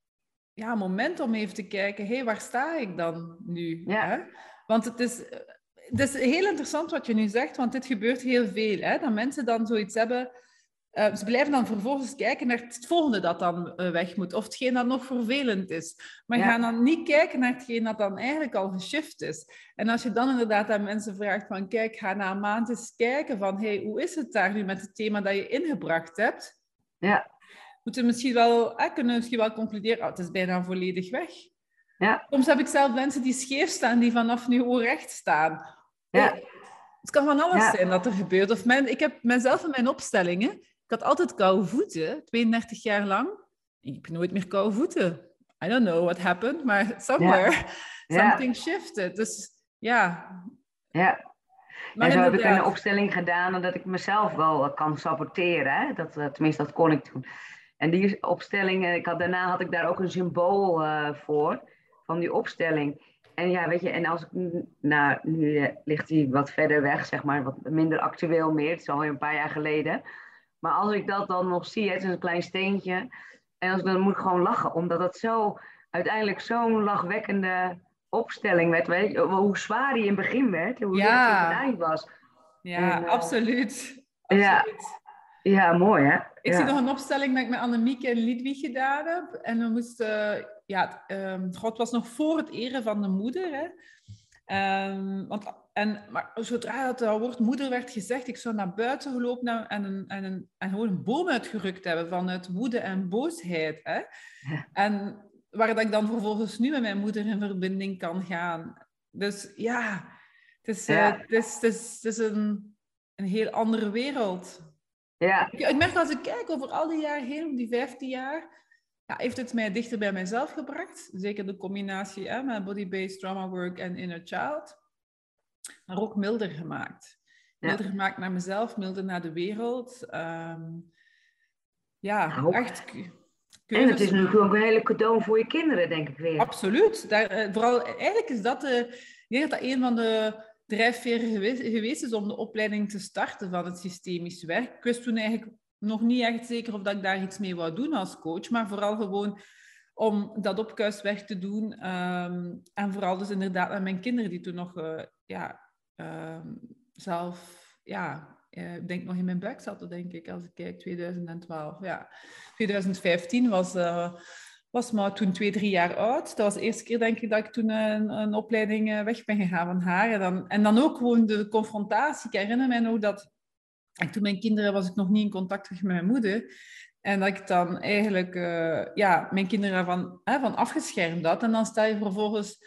ja, moment om even te kijken, hé, hey, waar sta ik dan nu? Ja. Hè? Want het is, het is heel interessant wat je nu zegt, want dit gebeurt heel veel. Hè? Dat mensen dan zoiets hebben, eh, ze blijven dan vervolgens kijken naar het volgende dat dan eh, weg moet, of hetgeen dat nog vervelend is. Maar Ja. gaan dan niet kijken naar hetgeen dat dan eigenlijk al geshift is. En als je dan inderdaad aan mensen vraagt van, kijk, ga na een maand eens kijken van, hey, hoe is het daar nu met het thema dat je ingebracht hebt? Ja, Moeten we misschien wel, eh, kunnen misschien wel concluderen, oh, het is bijna volledig weg. ja, Soms heb ik zelf mensen die scheef staan, die vanaf nu recht staan. ja, Het kan van alles Ja. zijn dat er gebeurt. Of mijn, ik heb mezelf in mijn opstellingen, ik had altijd koude voeten, 32 jaar lang. Ik heb nooit meer koude voeten. I don't know what happened, maar somewhere Ja. something shifted. Dus ja. ja. Maar en zo heb ik een opstelling gedaan dat ik mezelf wel kan saboteren. Hè? Dat, eh, tenminste, dat kon ik toen. En die opstelling, eh, ik had, daarna had ik daar ook een symbool eh, voor, van die opstelling. En ja, weet je, en als ik, nou, nu eh, ligt die wat verder weg, zeg maar, wat minder actueel meer. Het is alweer een paar jaar geleden. Maar als ik dat dan nog zie, het is een klein steentje. En als dan moet ik gewoon lachen, omdat het zo, uiteindelijk zo'n lachwekkende opstelling werd. Weet je, hoe zwaar die in het begin werd, hoe Ja. het eind was. Ja, En, absoluut. absoluut. Ja, mooi hè? Ik ja. zie nog een opstelling dat ik met Annemieke en Lidwig gedaan heb. En we moesten... Ja, ehm God was nog voor het eren van de moeder. Hè. Ehm, want, en, maar zodra dat het woord moeder werd gezegd, ik zou naar buiten gelopen en, een, en, een, en gewoon een boom uitgerukt hebben vanuit woede en boosheid. Hè. Ja. En waar dat ik dan vervolgens nu met mijn moeder in verbinding kan gaan. Dus ja, het is, eh, Ja. het is, het is, het is een, een heel andere wereld. Ja, ik merk als ik kijk over al die jaren heen, die 15 jaar, ja, heeft het mij dichter bij mijzelf gebracht. Zeker de combinatie hè, met body-based trauma work en inner child. Maar ook milder gemaakt. Milder gemaakt naar mezelf, milder naar de wereld. Ehm, ja, nou, echt... En het is natuurlijk ook een hele cadeau voor je kinderen, denk ik weer. Absoluut. Daar, eh, vooral, eigenlijk is dat, de, ik denk dat dat een van de drijfveren geweest, is om de opleiding te starten van het systemisch werk. Ik wist toen eigenlijk nog niet echt zeker of dat ik daar iets mee wou doen als coach, maar vooral gewoon om dat opkuiswerk te doen. Ehm, en vooral dus inderdaad met mijn kinderen die toen nog uh, ja, ehm, zelf, ja, uh, ik denk nog in mijn buik zaten, denk ik, als ik kijk, 2012. Ja, 2015 was, uh, was maar toen twee, drie jaar oud. Dat was de eerste keer, denk ik, dat ik toen een, een opleiding weg ben gegaan van haar. En dan, en dan ook gewoon de confrontatie. Ik herinner mij nog dat en toen mijn kinderen was ik nog niet in contact met mijn moeder. En dat ik dan eigenlijk uh, ja, mijn kinderen ervan hè, van afgeschermd had. En dan sta je vervolgens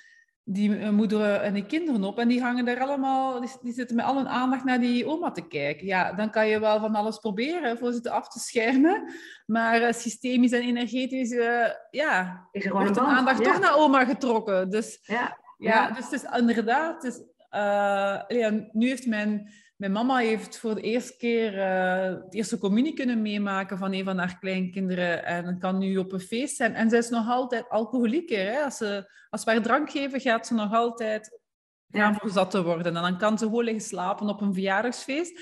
die eh, moeder en die kinderen op. En die hangen daar allemaal, die, die, zitten met al hun aandacht naar die oma te kijken. Ja, dan kan je wel van alles proberen voor ze te af te schermen. Maar uh, systemisch en energetisch, uh, ja, is er wordt de aandacht toch naar oma getrokken. Dus ja, ja, dus het is inderdaad, is, ja, nu heeft mijn mijn mama heeft voor de eerste keer uh, de eerste communie kunnen meemaken van een van haar kleinkinderen. En kan nu op een feest zijn. En zij is nog altijd alcoholieker. Hè? Als, ze, als we haar drank geven, gaat ze nog altijd gaan voor zat te worden. En dan kan ze gewoon liggen slapen op een verjaardagsfeest.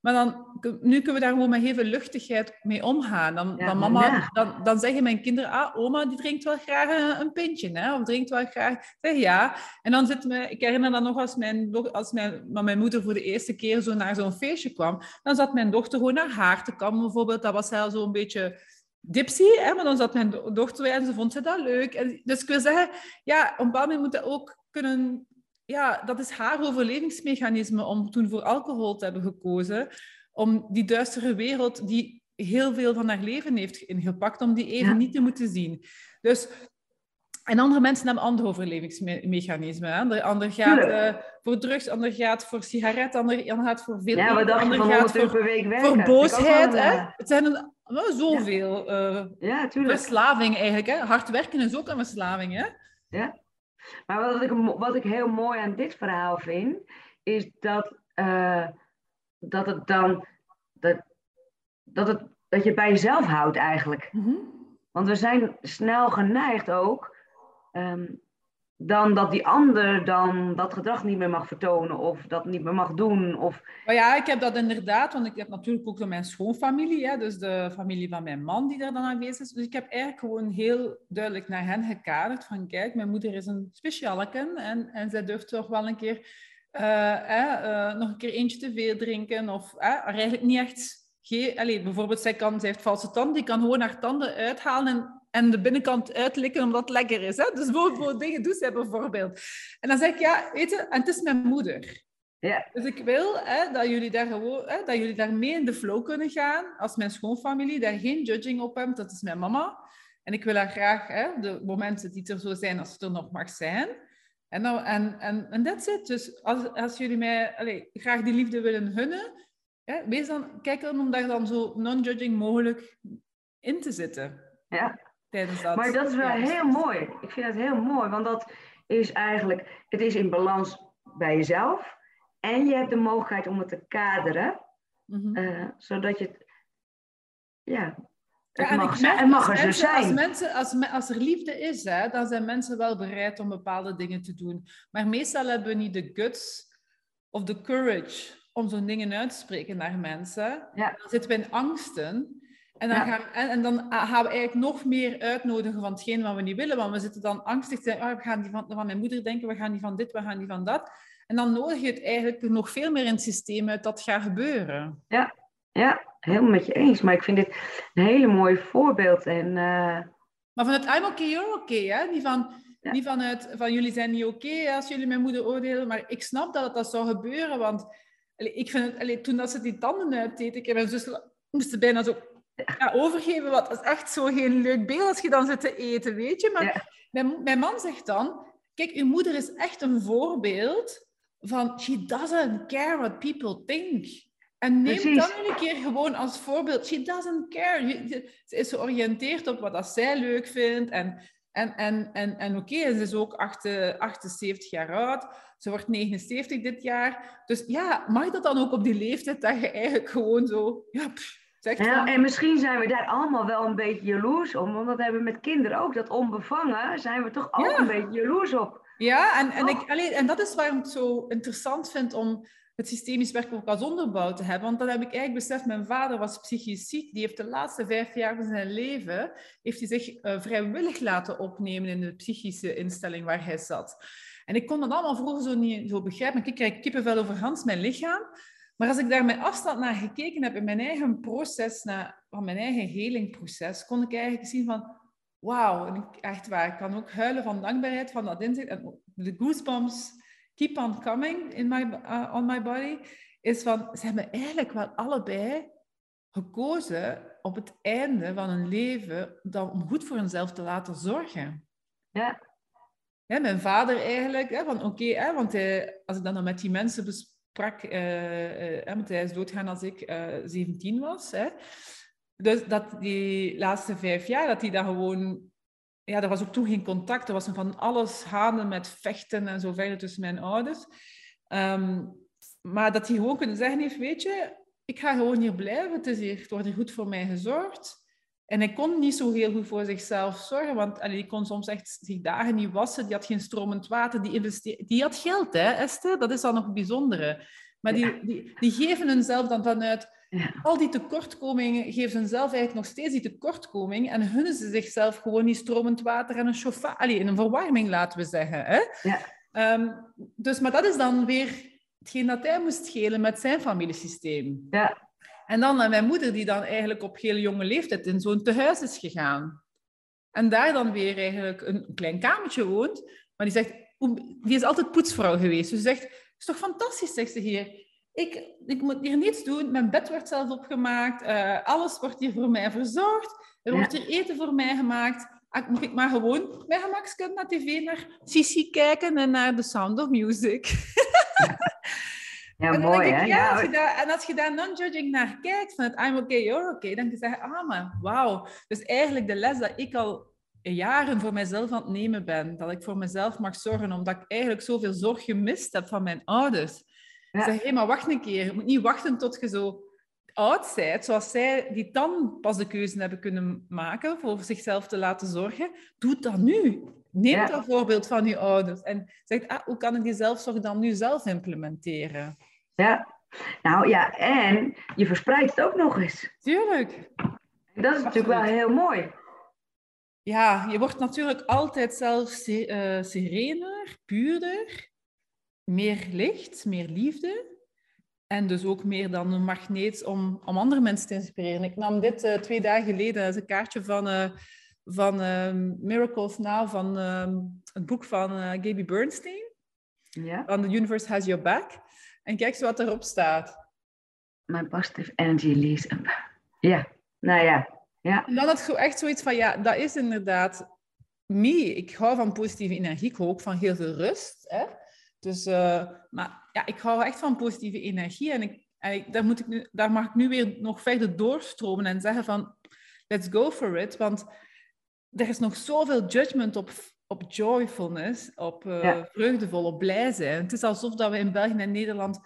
Maar dan, nu kunnen we daar gewoon met heel veel luchtigheid mee omgaan. Dan, dan, mama, dan, dan zeggen mijn kinderen, ah, oma die drinkt wel graag een, een pintje, hè? of drinkt wel graag. Zeg ja. En dan zit me, ik herinner dan nog als mijn, als mijn, mijn moeder voor de eerste keer zo naar zo'n feestje kwam, dan zat mijn dochter gewoon naar haar te kammen bijvoorbeeld. Dat was zo een beetje dipsy, hè? maar dan zat mijn dochter bij en ze vond ze dat leuk. En, dus ik wil zeggen, ja, op een bepaald moment moet dat ook kunnen ja, dat is haar overlevingsmechanisme om toen voor alcohol te hebben gekozen. Om die duistere wereld die heel veel van haar leven heeft ingepakt, om die even niet te moeten zien. Dus, en andere mensen hebben andere overlevingsmechanismen. De ander gaat uh, voor drugs, ander gaat voor sigaret, ander, ander gaat voor veel... Ja, wat dacht je gaat voor, per week werken? voor boosheid. Hè? Het zijn een, wel zoveel ja. Uh, ja, verslaving eigenlijk. Hè? Hard werken is ook een verslaving. Hè? Ja. Maar wat ik, wat ik heel mooi aan dit verhaal vind, is dat, uh, dat het dan. Dat, dat, het, dat je het bij jezelf houdt eigenlijk. Mm Want we zijn snel geneigd ook. Um, dan dat die ander dan dat gedrag niet meer mag vertonen of dat niet meer mag doen. Of... Maar ja, ik heb dat inderdaad, want ik heb natuurlijk ook mijn schoonfamilie, hè, dus de familie van mijn man die daar dan aanwezig is. Dus ik heb eigenlijk gewoon heel duidelijk naar hen gekaderd van kijk, mijn moeder is een specialeke en, en zij durft toch wel een keer uh, uh, nog een keer eentje te veel drinken of eigenlijk niet echt... Geen, allez, bijvoorbeeld, zij, kan, zij heeft valse tanden, die kan gewoon haar tanden uithalen en en de binnenkant uitlikken omdat het lekker is. Hè? Dus voor dingen doet zij bijvoorbeeld. En dan zeg ik, ja, weet je, en het is mijn moeder. Ja. Dus ik wil hè, dat, jullie daar gewoon, hè, dat jullie daar mee in de flow kunnen gaan. Als mijn schoonfamilie daar geen judging op hebben, dat is mijn mama. En ik wil haar graag hè, de momenten die er zo zijn, als het er nog mag zijn. En, nou, en, en, en that's it. Dus als, als jullie mij allez, graag die liefde willen gunnen, hè, wees dan, kijk dan om daar dan zo non-judging mogelijk in te zitten. Ja. Maar dat is wel heel mooi. Ik vind het heel mooi, want dat is eigenlijk, het is in balans bij jezelf. En je hebt de mogelijkheid om het te kaderen, mm zodat je het, ja, het ja, mag, en mag er zo zijn. Als, mensen, als, als er liefde is, hè, dan zijn mensen wel bereid om bepaalde dingen te doen. Maar meestal hebben we niet de guts of de courage om zo'n dingen uit te spreken naar mensen. Ja. Dan zitten we in angsten. En dan, gaan, en, en, dan gaan we eigenlijk nog meer uitnodigen van hetgeen wat we niet willen. Want we zitten dan angstig te oh, we gaan die van, van mijn moeder denken, we gaan die van dit, we gaan die van dat. En dan nodig je het eigenlijk nog veel meer in het systeem uit dat gaat gebeuren. Ja, ja helemaal met je eens. Maar ik vind dit een hele mooi voorbeeld. En, uh... Maar vanuit I'm okay, you're okay. Hè? Die van, ja. Niet vanuit van jullie zijn niet oké als jullie mijn moeder oordelen. Maar ik snap dat het dat zou gebeuren. Want ik vind het, allee, toen dat ze die tanden uitdeed, ik en mijn zus moesten bijna zo ja, overgeven, wat is echt zo geen leuk beeld als je dan zit te eten, weet je. Maar mijn, mijn man zegt dan, kijk, uw moeder is echt een voorbeeld van she doesn't care what people think. En neem dan een keer gewoon als voorbeeld. She doesn't care. Ze is georiënteerd op wat dat zij leuk vindt. En, en, en, en, en oké, ze is ook 78 jaar oud. Ze wordt 79 dit jaar. Dus ja, mag dat dan ook op die leeftijd dat je eigenlijk gewoon zo... Ja, ja, en misschien zijn we daar allemaal wel een beetje jaloers om. Want dat hebben we met kinderen ook. Dat onbevangen zijn we toch ook een beetje jaloers op. Ja, en, en, ik, alleen, en dat is waarom ik het zo interessant vind om het systemisch werk ook als onderbouw te hebben. Want dat heb ik eigenlijk beseft. Mijn vader was psychisch ziek. Die heeft de laatste vijf jaar van zijn leven heeft hij zich uh, vrijwillig laten opnemen in de psychische instelling waar hij zat. En ik kon dat allemaal vroeger zo niet zo begrijpen. Ik krijg kippenvel over Hans, mijn lichaam. Maar als ik daar met afstand naar gekeken heb in mijn eigen proces, naar, van mijn eigen helingproces, kon ik eigenlijk zien van, wauw, echt waar, ik kan ook huilen van dankbaarheid van dat inzicht. En de goosebumps keep on coming in my, uh, on my body, is van, ze hebben eigenlijk wel allebei gekozen op het einde van hun leven dan, om goed voor hunzelf te laten zorgen. Ja. ja mijn vader eigenlijk, hè, van oké, want hij, als ik dan, dan met die mensen sprak, uh, uh, want hij is doodgaan als ik 17 was. Hè. Dus dat die laatste vijf jaar, dat hij dan gewoon... Ja, er was ook toen geen contact. Er was van alles hanen met vechten en zo verder tussen mijn ouders. Ehm, maar dat hij gewoon kunnen zeggen heeft, weet je, ik ga gewoon hier blijven. Het is hier, het wordt hier goed voor mij gezorgd. En hij kon niet zo heel goed voor zichzelf zorgen, want allee, die kon soms echt zich dagen niet wassen. Die had geen stromend water. Die, investeer... die had geld, hè, Esther? Dat is dan nog het bijzondere. Maar die, die, die geven hunzelf dan vanuit al die tekortkomingen, geven hunzelf eigenlijk nog steeds die tekortkoming en hunnen ze zichzelf gewoon niet stromend water en een chauffage, allee, in een verwarming, laten we zeggen. Hè? Ja. Um, dus, maar dat is dan weer hetgeen dat hij moest schelen met zijn familiesysteem. Ja. En dan mijn moeder, die dan eigenlijk op heel jonge leeftijd in zo'n tehuis is gegaan. En daar dan weer eigenlijk een klein kamertje woont. Maar die zegt, die is altijd poetsvrouw geweest. Dus ze zegt, het is toch fantastisch, zegt ze hier. Ik, ik moet hier niets doen. Mijn bed wordt zelf opgemaakt. Uh, alles wordt hier voor mij verzorgd. Er wordt hier eten voor mij gemaakt. Ah, moet ik maar gewoon bij gemakskunt naar tv, naar Sissy kijken en naar The Sound of Music. Ja, mooi hè? Ja, als je daar, en als je daar non-judging naar kijkt, van het I'm okay, you're okay, dan kun je zeggen, ah maar, wauw. Dus eigenlijk de les dat ik al jaren voor mezelf aan het nemen ben, dat ik voor mezelf mag zorgen, omdat ik eigenlijk zoveel zorg gemist heb van mijn ouders. Ja. Zeg, hé, hey, maar wacht een keer. Je moet niet wachten tot je zo oud bent, zoals zij die dan pas de keuze hebben kunnen maken voor zichzelf te laten zorgen. Doe dat nu. Neem ja. dat voorbeeld van je ouders en zeg, ah, hoe kan ik die zelfzorg dan nu zelf implementeren? Ja, nou ja, en je verspreidt het ook nog eens. Tuurlijk. Dat is natuurlijk wel heel mooi. Ja, je wordt natuurlijk altijd zelf uh, serener, puurder, meer licht, meer liefde. En dus ook meer dan een magneet om, om andere mensen te inspireren. Ik nam dit uh, twee dagen geleden, dat is een kaartje van, uh, van uh, Miracles Now, van ehm, het boek van Gaby Bernstein. Ja. Van The Universe Has Your Back. En kijk eens wat erop staat. My positive energy leads up. Ja, nou ja. ja. En dan ik echt zoiets van, ja, dat is inderdaad me. Ik hou van positieve energie. Ik hou ook van heel veel rust. Hè? Dus, uh, maar ja, ik hou echt van positieve energie. En, ik, en daar, moet ik nu, daar mag ik nu weer nog verder doorstromen en zeggen van, let's go for it. Want er is nog zoveel judgment op, op joyfulness, op uh, ja. vreugdevol, op blij zijn. Het is alsof dat we in België en Nederland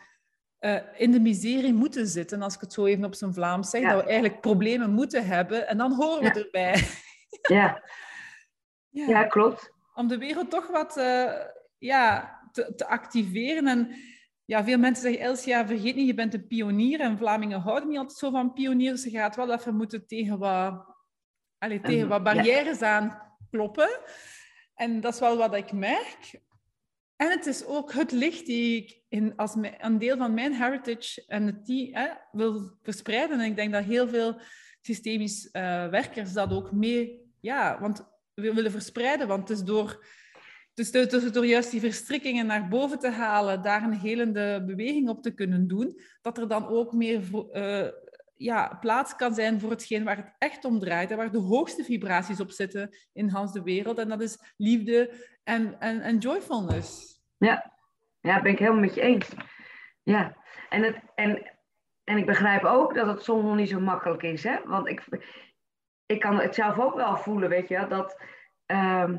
uh, in de miserie moeten zitten, als ik het zo even op zijn Vlaams zeg, ja. dat we eigenlijk problemen moeten hebben en dan horen we erbij. ja. ja. klopt. Om de wereld toch wat ja, te, te, activeren. En ja, veel mensen zeggen, Elsia, vergeet niet, je bent een pionier. En Vlamingen houden niet altijd zo van pioniers. Ze gaat wel even moeten tegen wat, allez, tegen wat barrières ja. aan kloppen. En dat is wel wat ik merk. En het is ook het licht die ik in, als een deel van mijn heritage en het die hè, wil verspreiden. En ik denk dat heel veel systemisch uh, werkers dat ook mee... Ja, want we willen verspreiden, want het is door dus door, door, door, juist die verstrikkingen naar boven te halen, daar een helende beweging op te kunnen doen, dat er dan ook meer uh, ja, plaats kan zijn voor hetgeen waar het echt om draait en waar de hoogste vibraties op zitten in Hans de wereld. En dat is liefde en, en, en joyfulness. Ja. ja, ben ik helemaal met je eens. Ja, en, het, en en ik begrijp ook dat het soms nog niet zo makkelijk is. Hè? Want ik, ik kan het zelf ook wel voelen, weet je, dat ehm,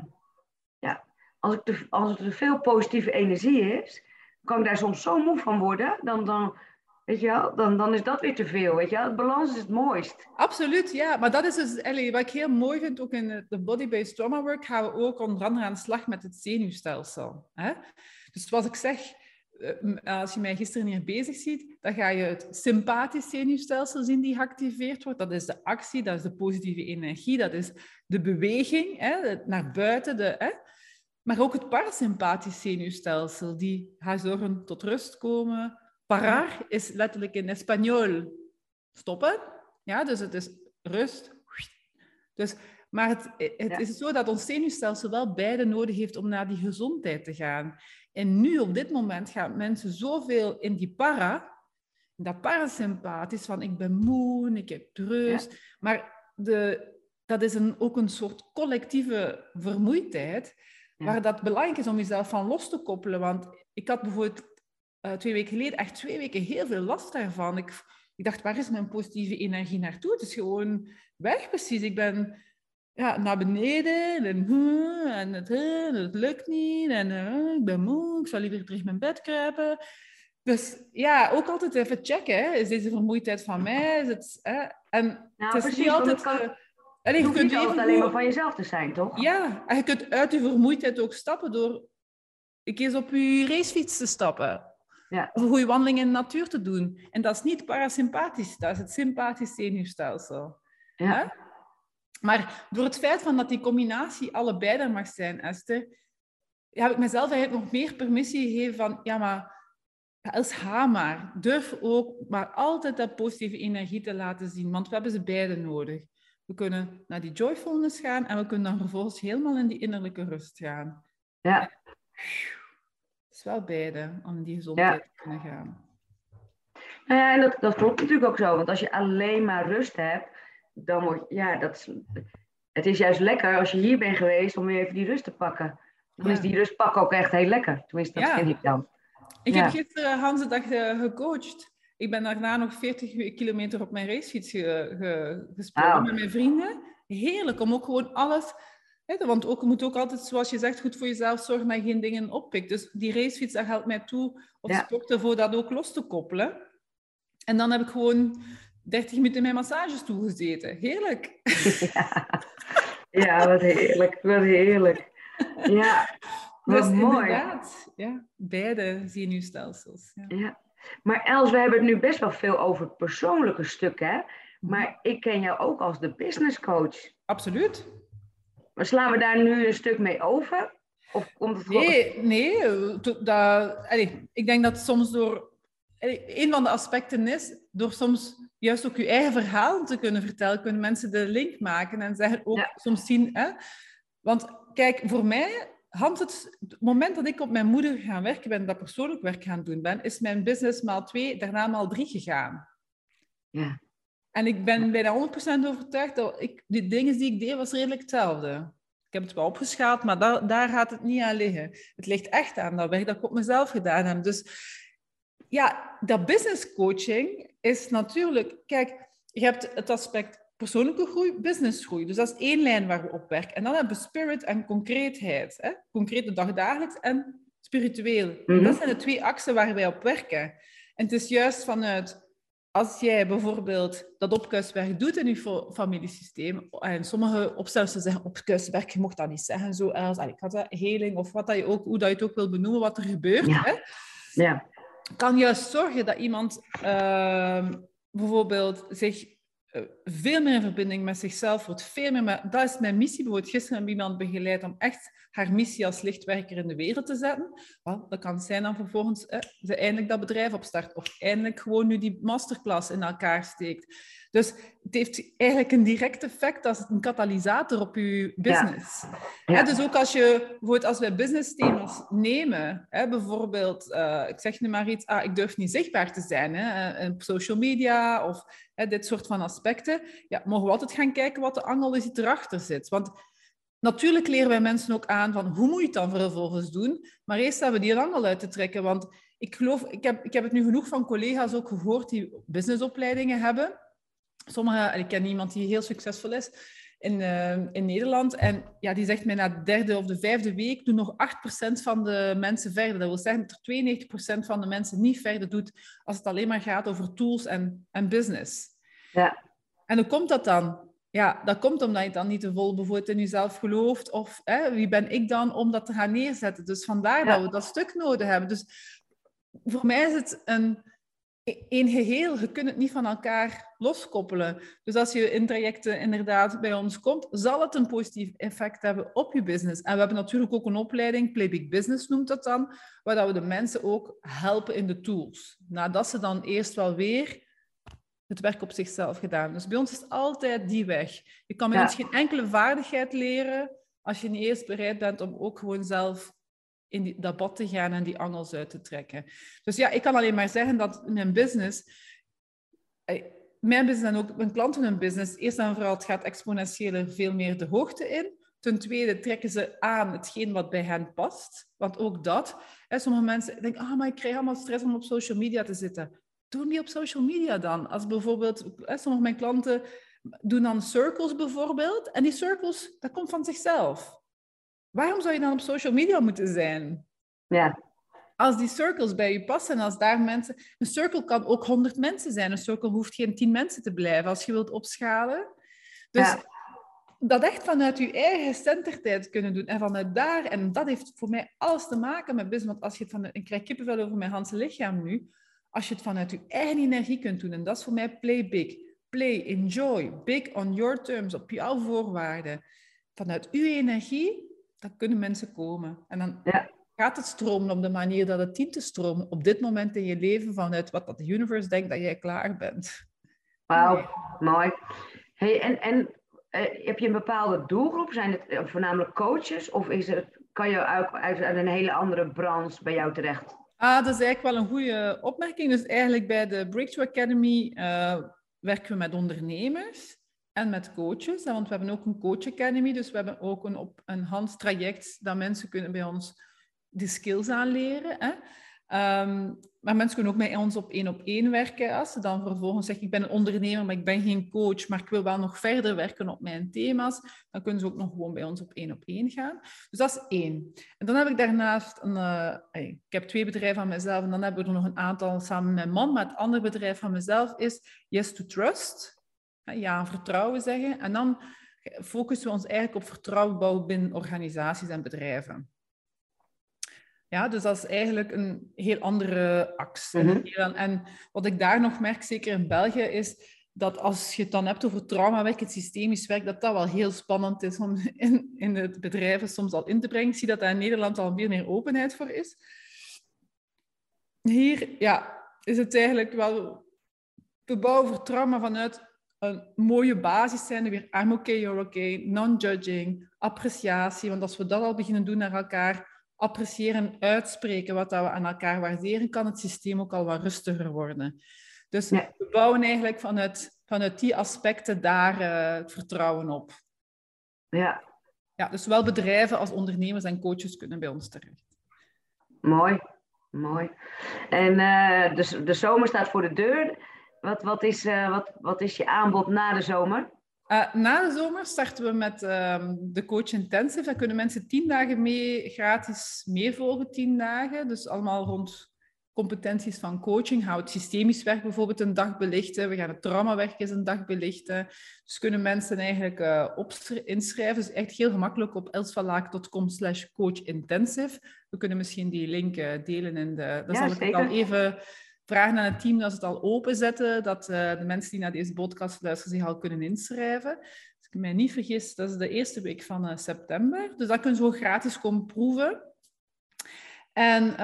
ja, als, ik te, als er veel positieve energie is, kan ik daar soms zo moe van worden. Dan, dan, weet je wel, dan, dan is dat weer te veel. Weet je wel? Het balans is het mooist. Absoluut, ja. Maar dat is dus wat ik heel mooi vind, ook in de body-based trauma work, gaan we ook onder andere aan de slag met het zenuwstelsel. Hè? Dus zoals ik zeg, eh, als je mij gisteren hier bezig ziet, dan ga je het sympathisch zenuwstelsel zien die geactiveerd wordt. Dat is de actie, dat is de positieve energie, dat is de beweging hè, naar buiten. De, hè. Maar ook het parasympathisch zenuwstelsel, die gaat zorgen tot rust komen. Parar is letterlijk in Espanol stoppen. Ja, dus het is rust. Dus, maar het, het is zo dat ons zenuwstelsel wel beide nodig heeft om naar die gezondheid te gaan. En nu, op dit moment, gaan mensen zoveel in die para, dat parasympathisch, van ik ben moe, ik heb rust. Maar de, dat is een, ook een soort collectieve vermoeidheid, waar dat belangrijk is om jezelf van los te koppelen. Want ik had bijvoorbeeld uh, twee weken geleden echt twee weken heel veel last daarvan. Ik, ik dacht, waar is mijn positieve energie naartoe? Het is gewoon weg precies. Ik ben ja, naar beneden en, en, het, en het lukt niet en uh, ik ben moe, ik zal liever terug mijn bed kruipen. Dus ja, ook altijd even checken. Hè. Is deze vermoeidheid van mij? Is het, hè? En nou, het is niet altijd... Kan, uh, je kunt alleen maar van jezelf te zijn, toch? Ja, en je kunt uit je vermoeidheid ook stappen door een keer op je racefiets te stappen. Ja. Of een goede wandeling in de natuur te doen. En dat is niet parasympathisch, dat is het sympathisch zenuwstelsel. Ja. Maar door het feit van dat die combinatie allebei er mag zijn, Esther, heb ik mezelf eigenlijk nog meer permissie gegeven van, ja, maar ga maar. Durf ook maar altijd dat positieve energie te laten zien, want we hebben ze beide nodig. We kunnen naar die joyfulness gaan en we kunnen dan vervolgens helemaal in die innerlijke rust gaan. Ja. Is wel beide om die gezondheid te kunnen gaan. Nou ja, en dat, dat klopt natuurlijk ook zo, want als je alleen maar rust hebt, dan wordt, ja, dat het is juist lekker als je hier bent geweest om weer even die rust te pakken. Dan is die rust pakken ook echt heel lekker. Tenminste, dat vind ik dan. Ik heb gisteren Hans dag uh, gecoacht. Ik ben daarna nog 40 kilometer op mijn racefiets ge, ge, gesprongen met mijn vrienden. Heerlijk om ook gewoon alles... Want ook, je moet ook altijd, zoals je zegt, goed voor jezelf zorgen dat je geen dingen oppikt. Dus die racefiets, dat helpt mij toe op ja. sporten voor dat ook los te koppelen. En dan heb ik gewoon 30 minuten in mijn massagestoel gezeten. Heerlijk. Ja, ja wat heerlijk. Wat heerlijk. Ja, wat dus mooi. Inderdaad, ja, beide zenuwstelsels. Ja. ja. Maar Els, we hebben het nu best wel veel over persoonlijke stukken, hè? Maar ik ken jou ook als de business coach. Absoluut. Maar slaan we daar nu een stuk mee over? Of komt het Nee, nee dat, ik denk dat soms door... Een van de aspecten is, door soms juist ook je eigen verhaal te kunnen vertellen, kunnen mensen de link maken en zeggen ook soms zien. Hè? Want kijk, voor mij, Hans, het, moment dat ik op mijn moeder gaan werken ben, dat persoonlijk werk gaan doen ben, is mijn business maal twee, daarna maal drie gegaan. Ja. En ik ben bijna 100% overtuigd dat ik, de dingen die ik deed, was redelijk hetzelfde. Ik heb het wel opgeschaald, maar daar, daar gaat het niet aan liggen. Het ligt echt aan dat werk dat ik op mezelf gedaan heb. Dus ja, dat business coaching is natuurlijk, kijk, je hebt het aspect persoonlijke groei, businessgroei. Dus dat is één lijn waar we op werken. En dan hebben we spirit en concreetheid. Hè? Concrete dagdagelijks en spiritueel. Mhm. Dat zijn de twee axen waar wij op werken. En het is juist vanuit, als jij bijvoorbeeld dat opkuiswerk doet in je familiesysteem, en sommige opstellers zeggen opkuiswerk, je mocht dat niet zeggen, zo als, ik had dat, heling, of wat dat je ook, hoe dat je het ook wil benoemen, wat er gebeurt. Ja. Hè? ja kan juist zorgen dat iemand uh, bijvoorbeeld zich veel meer in verbinding met zichzelf wordt. Veel meer met, dat is mijn missie. Bijvoorbeeld gisteren heb ik iemand begeleid om echt haar missie als lichtwerker in de wereld te zetten. Well, dat kan zijn dan vervolgens eh, ze eindelijk dat bedrijf opstart of eindelijk gewoon nu die masterclass in elkaar steekt. Dus het heeft eigenlijk een direct effect als een katalysator op je business. Ja. dus ook als je, bijvoorbeeld als wij business thema's nemen, hè, bijvoorbeeld, uh, ik zeg nu maar iets, ah, ik durf niet zichtbaar te zijn hè, eh, op social media of hè, dit soort van aspecten, ja, mogen we altijd gaan kijken wat de angel is die erachter zit. Want natuurlijk leren wij mensen ook aan van hoe moet je het dan vervolgens doen, maar eerst hebben we die angel uit te trekken, want ik geloof, ik heb, ik heb het nu genoeg van collega's ook gehoord die businessopleidingen hebben. Sommige, ik ken iemand die heel succesvol is in, uh, in Nederland. En ja, die zegt mij na de derde of de vijfde week doen nog 8% van de mensen verder. Dat wil zeggen dat er 92% van de mensen niet verder doet als het alleen maar gaat over tools en, en business. Ja. En hoe komt dat dan? Ja, dat komt omdat je dan niet te vol bijvoorbeeld in jezelf gelooft. Of hè, wie ben ik dan om dat te gaan neerzetten? Dus vandaar dat we dat stuk nodig hebben. Dus voor mij is het een, een geheel. Je kunt het niet van elkaar loskoppelen. Dus als je in trajecten inderdaad bij ons komt, zal het een positief effect hebben op je business. En we hebben natuurlijk ook een opleiding, Playbig Business noemt dat dan, waar we de mensen ook helpen in de tools. Nadat ze dan eerst wel weer het werk op zichzelf gedaan. Dus bij ons is altijd die weg. Je kan bij ons geen enkele vaardigheid leren als je niet eerst bereid bent om ook gewoon zelf in die, dat bad te gaan en die angels uit te trekken. Dus ja, ik kan alleen maar zeggen dat mijn business, eh, mijn business en ook mijn klanten hun business, eerst en vooral het gaat exponentieel veel meer de hoogte in. Ten tweede trekken ze aan hetgeen wat bij hen past. Want ook dat, hè, sommige mensen denken, ah, maar ik krijg allemaal stress om op social media te zitten. Doe niet op social media dan. Als bijvoorbeeld, hè, sommige van mijn klanten doen dan circles bijvoorbeeld. En die circles, dat komt van zichzelf. Waarom zou je dan op social media moeten zijn? Ja. Als die circles bij je passen, als daar mensen... Een circle kan ook 100 mensen zijn. Een circle hoeft geen 10 mensen te blijven als je wilt opschalen. Dus ja. dat echt vanuit je eigen centertijd kunnen doen. En vanuit daar, en dat heeft voor mij alles te maken met business. Want als je het van... Ik krijg kippenvel over mijn hele lichaam nu. Als je het vanuit je eigen energie kunt doen. En dat is voor mij play big. Play, enjoy. Big on your terms, op jouw voorwaarden. Vanuit uw energie dan kunnen mensen komen. En dan ja. gaat het stromen op de manier dat het dient te stromen. Op dit moment in je leven vanuit wat dat de universe denkt dat jij klaar bent. Wauw, mooi. Hey, en en uh, heb je een bepaalde doelgroep? Zijn het uh, voornamelijk coaches? Of is het, kan je ook uit, uit een hele andere branche bij jou terecht? Ah, dat is eigenlijk wel een goede opmerking. Dus eigenlijk bij de Breakthrough Academy uh, werken we met ondernemers en met coaches. Want we hebben ook een coach academy, dus we hebben ook een, op, een handtraject dat mensen kunnen bij ons die skills aanleren. Hè. Um, maar mensen kunnen ook met ons op één op één werken. Als ze dan vervolgens zeggen, ik ben een ondernemer, maar ik ben geen coach, maar ik wil wel nog verder werken op mijn thema's, dan kunnen ze ook nog gewoon bij ons op één op één gaan. Dus dat is één. En dan heb ik daarnaast, een, uh, ik heb twee bedrijven van mezelf en dan hebben we er nog een aantal samen met mijn man. Maar het andere bedrijf van mezelf is Yes to Trust ja, vertrouwen zeggen. En dan focussen we ons eigenlijk op vertrouwen bouwen binnen organisaties en bedrijven. Ja, dus dat is eigenlijk een heel andere ax. Mhm. En wat ik daar nog merk, zeker in België, is dat als je het dan hebt over traumawerk, het systemisch werk, dat dat wel heel spannend is om in, in het bedrijven soms al in te brengen. Ik zie dat daar in Nederland al veel meer openheid voor is. Hier ja, is het eigenlijk wel... We bouwen voor trauma vanuit een mooie basis zijn. Weer I'm okay, you're okay, non-judging, appreciatie. Want als we dat al beginnen doen naar elkaar, appreciëren, uitspreken wat dat we aan elkaar waarderen, kan het systeem ook al wat rustiger worden. Dus we bouwen eigenlijk vanuit, vanuit die aspecten daar uh, vertrouwen op. Ja. Ja, dus zowel bedrijven als ondernemers en coaches kunnen bij ons terecht. Mooi, mooi. En uh, de, de zomer staat voor de deur. Wat, wat, is, uh, wat, wat is je aanbod na de zomer? Uh, na de zomer starten we met um, de Coach Intensive. Daar kunnen mensen tien dagen mee gratis meevolgen, tien dagen. Dus allemaal rond competenties van coaching. Het systemisch werk bijvoorbeeld een dag belichten. We gaan het traumawerk eens een dag belichten. Dus kunnen mensen eigenlijk uh, inschrijven. Dus echt heel gemakkelijk op elsvalaak.com slash coachintensive. We kunnen misschien die link delen in de... Ja, zal ik al even vragen aan het team dat ze het al openzetten, dat uh, de mensen die naar deze podcast luisteren zich al kunnen inschrijven. Als ik mij niet vergis, dat is de eerste week van uh, september. Dus dat kunnen ze ook gratis komen proeven. En uh,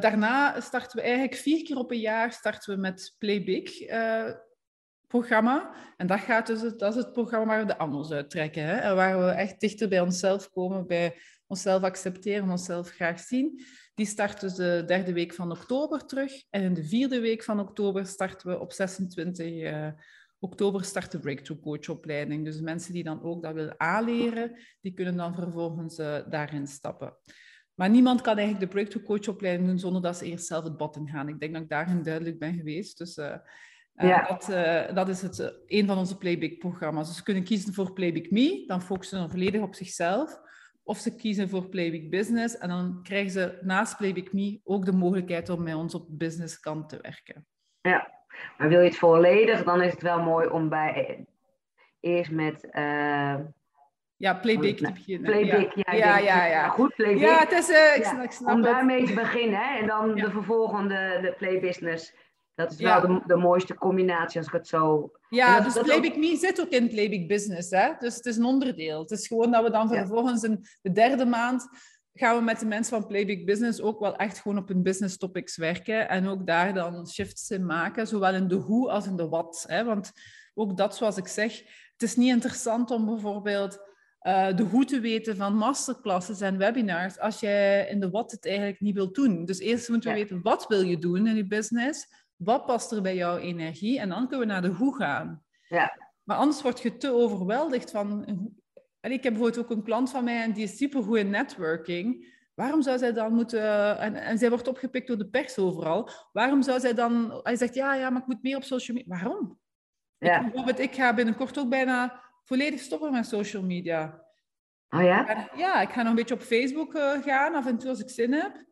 daarna starten we eigenlijk vier keer op een jaar starten we met Play Big programma. En dat, gaat dus, dat is het programma waar we de angels uittrekken. Hè? En waar we echt dichter bij onszelf komen, bij onszelf accepteren, onszelf graag zien. Die start dus de derde week van oktober terug. En in de vierde week van oktober starten we op 26 uh, eh, oktober start de Breakthrough Coach opleiding. Dus mensen die dan ook dat willen aanleren, die kunnen dan vervolgens uh, daarin stappen. Maar niemand kan eigenlijk de breakthrough coachopleiding doen zonder dat ze eerst zelf het bad in gaan. Ik denk dat ik daarin duidelijk ben geweest. Dus uh, ja. dat, uh, dat is het, een van onze Playback-programma's. Dus ze kunnen kiezen voor Playback Me, dan focussen ze volledig op zichzelf. Of ze kiezen voor Playback Business en dan krijgen ze naast Playback Me ook de mogelijkheid om met ons op de businesskant te werken. Ja, maar wil je het volledig, dan is het wel mooi om bij eerst met ja, playback te beginnen. Playback, ja. Ja, ja, ja, Goed, playback. Ja, het is, uh, ik, snap, ik snap Om daarmee te beginnen hè? en dan de vervolgende, de playbusiness. Dat is wel de, de, mooiste combinatie als ik het zo... Ja, dus Playback ook... Me zit ook in Playback Business. Hè? Dus het is een onderdeel. Het is gewoon dat we dan vervolgens in de derde maand gaan we met de mensen van Playback Business ook wel echt gewoon op hun business topics werken. En ook daar dan shifts in maken, zowel in de hoe als in de wat. Hè? Want ook dat, zoals ik zeg, het is niet interessant om bijvoorbeeld uh, de hoe te weten van masterclasses en webinars als je in de wat het eigenlijk niet wilt doen. Dus eerst moeten we weten wat wil je doen in je business, wat past er bij jouw energie en dan kunnen we naar de hoe gaan. Ja. Maar anders word je te overweldigd van... En ik heb bijvoorbeeld ook een klant van mij en die is supergoed in networking. Waarom zou zij dan moeten... En, en zij wordt opgepikt door de pers overal. Waarom zou zij dan... Hij zegt, ja, ja, maar ik moet meer op social media. Waarom? Ja. Ik, bijvoorbeeld, ik ga binnenkort ook bijna volledig stoppen met social media. Oh ja? Ja, ik ga nog een beetje op Facebook uh, gaan, af en toe als ik zin heb.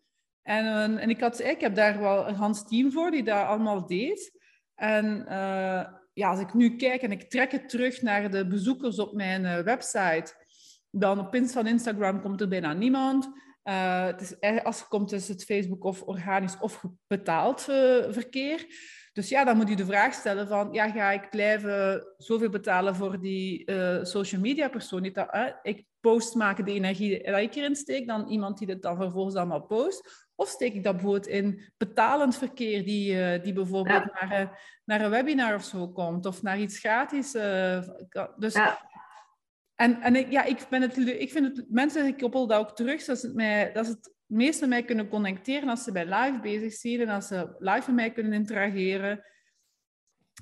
En, uh, en ik, had, ik heb daar wel een Hans team voor, die dat allemaal deed. En uh, ja, als ik nu kijk en ik trek het terug naar de bezoekers op mijn website, dan op pins van Instagram komt er bijna niemand. is, als het komt is het Facebook of organisch of betaald verkeer. Dus ja, dan moet je de vraag stellen van, ja, ga ik blijven zoveel betalen voor die social media persoon? Uh, ik post maken de energie die ik erin steek, dan iemand die het dan vervolgens allemaal post. Of steek ik dat bijvoorbeeld in betalend verkeer, die, uh, die bijvoorbeeld naar, naar een webinar of zo komt, of naar iets gratis. dus ja. En, en ik, ja, ik, ben het, ik vind het, mensen koppelen dat ook terug, dat het, mij, dat het meeste mij kunnen connecteren als ze bij live bezig zijn en als ze live met mij kunnen interageren.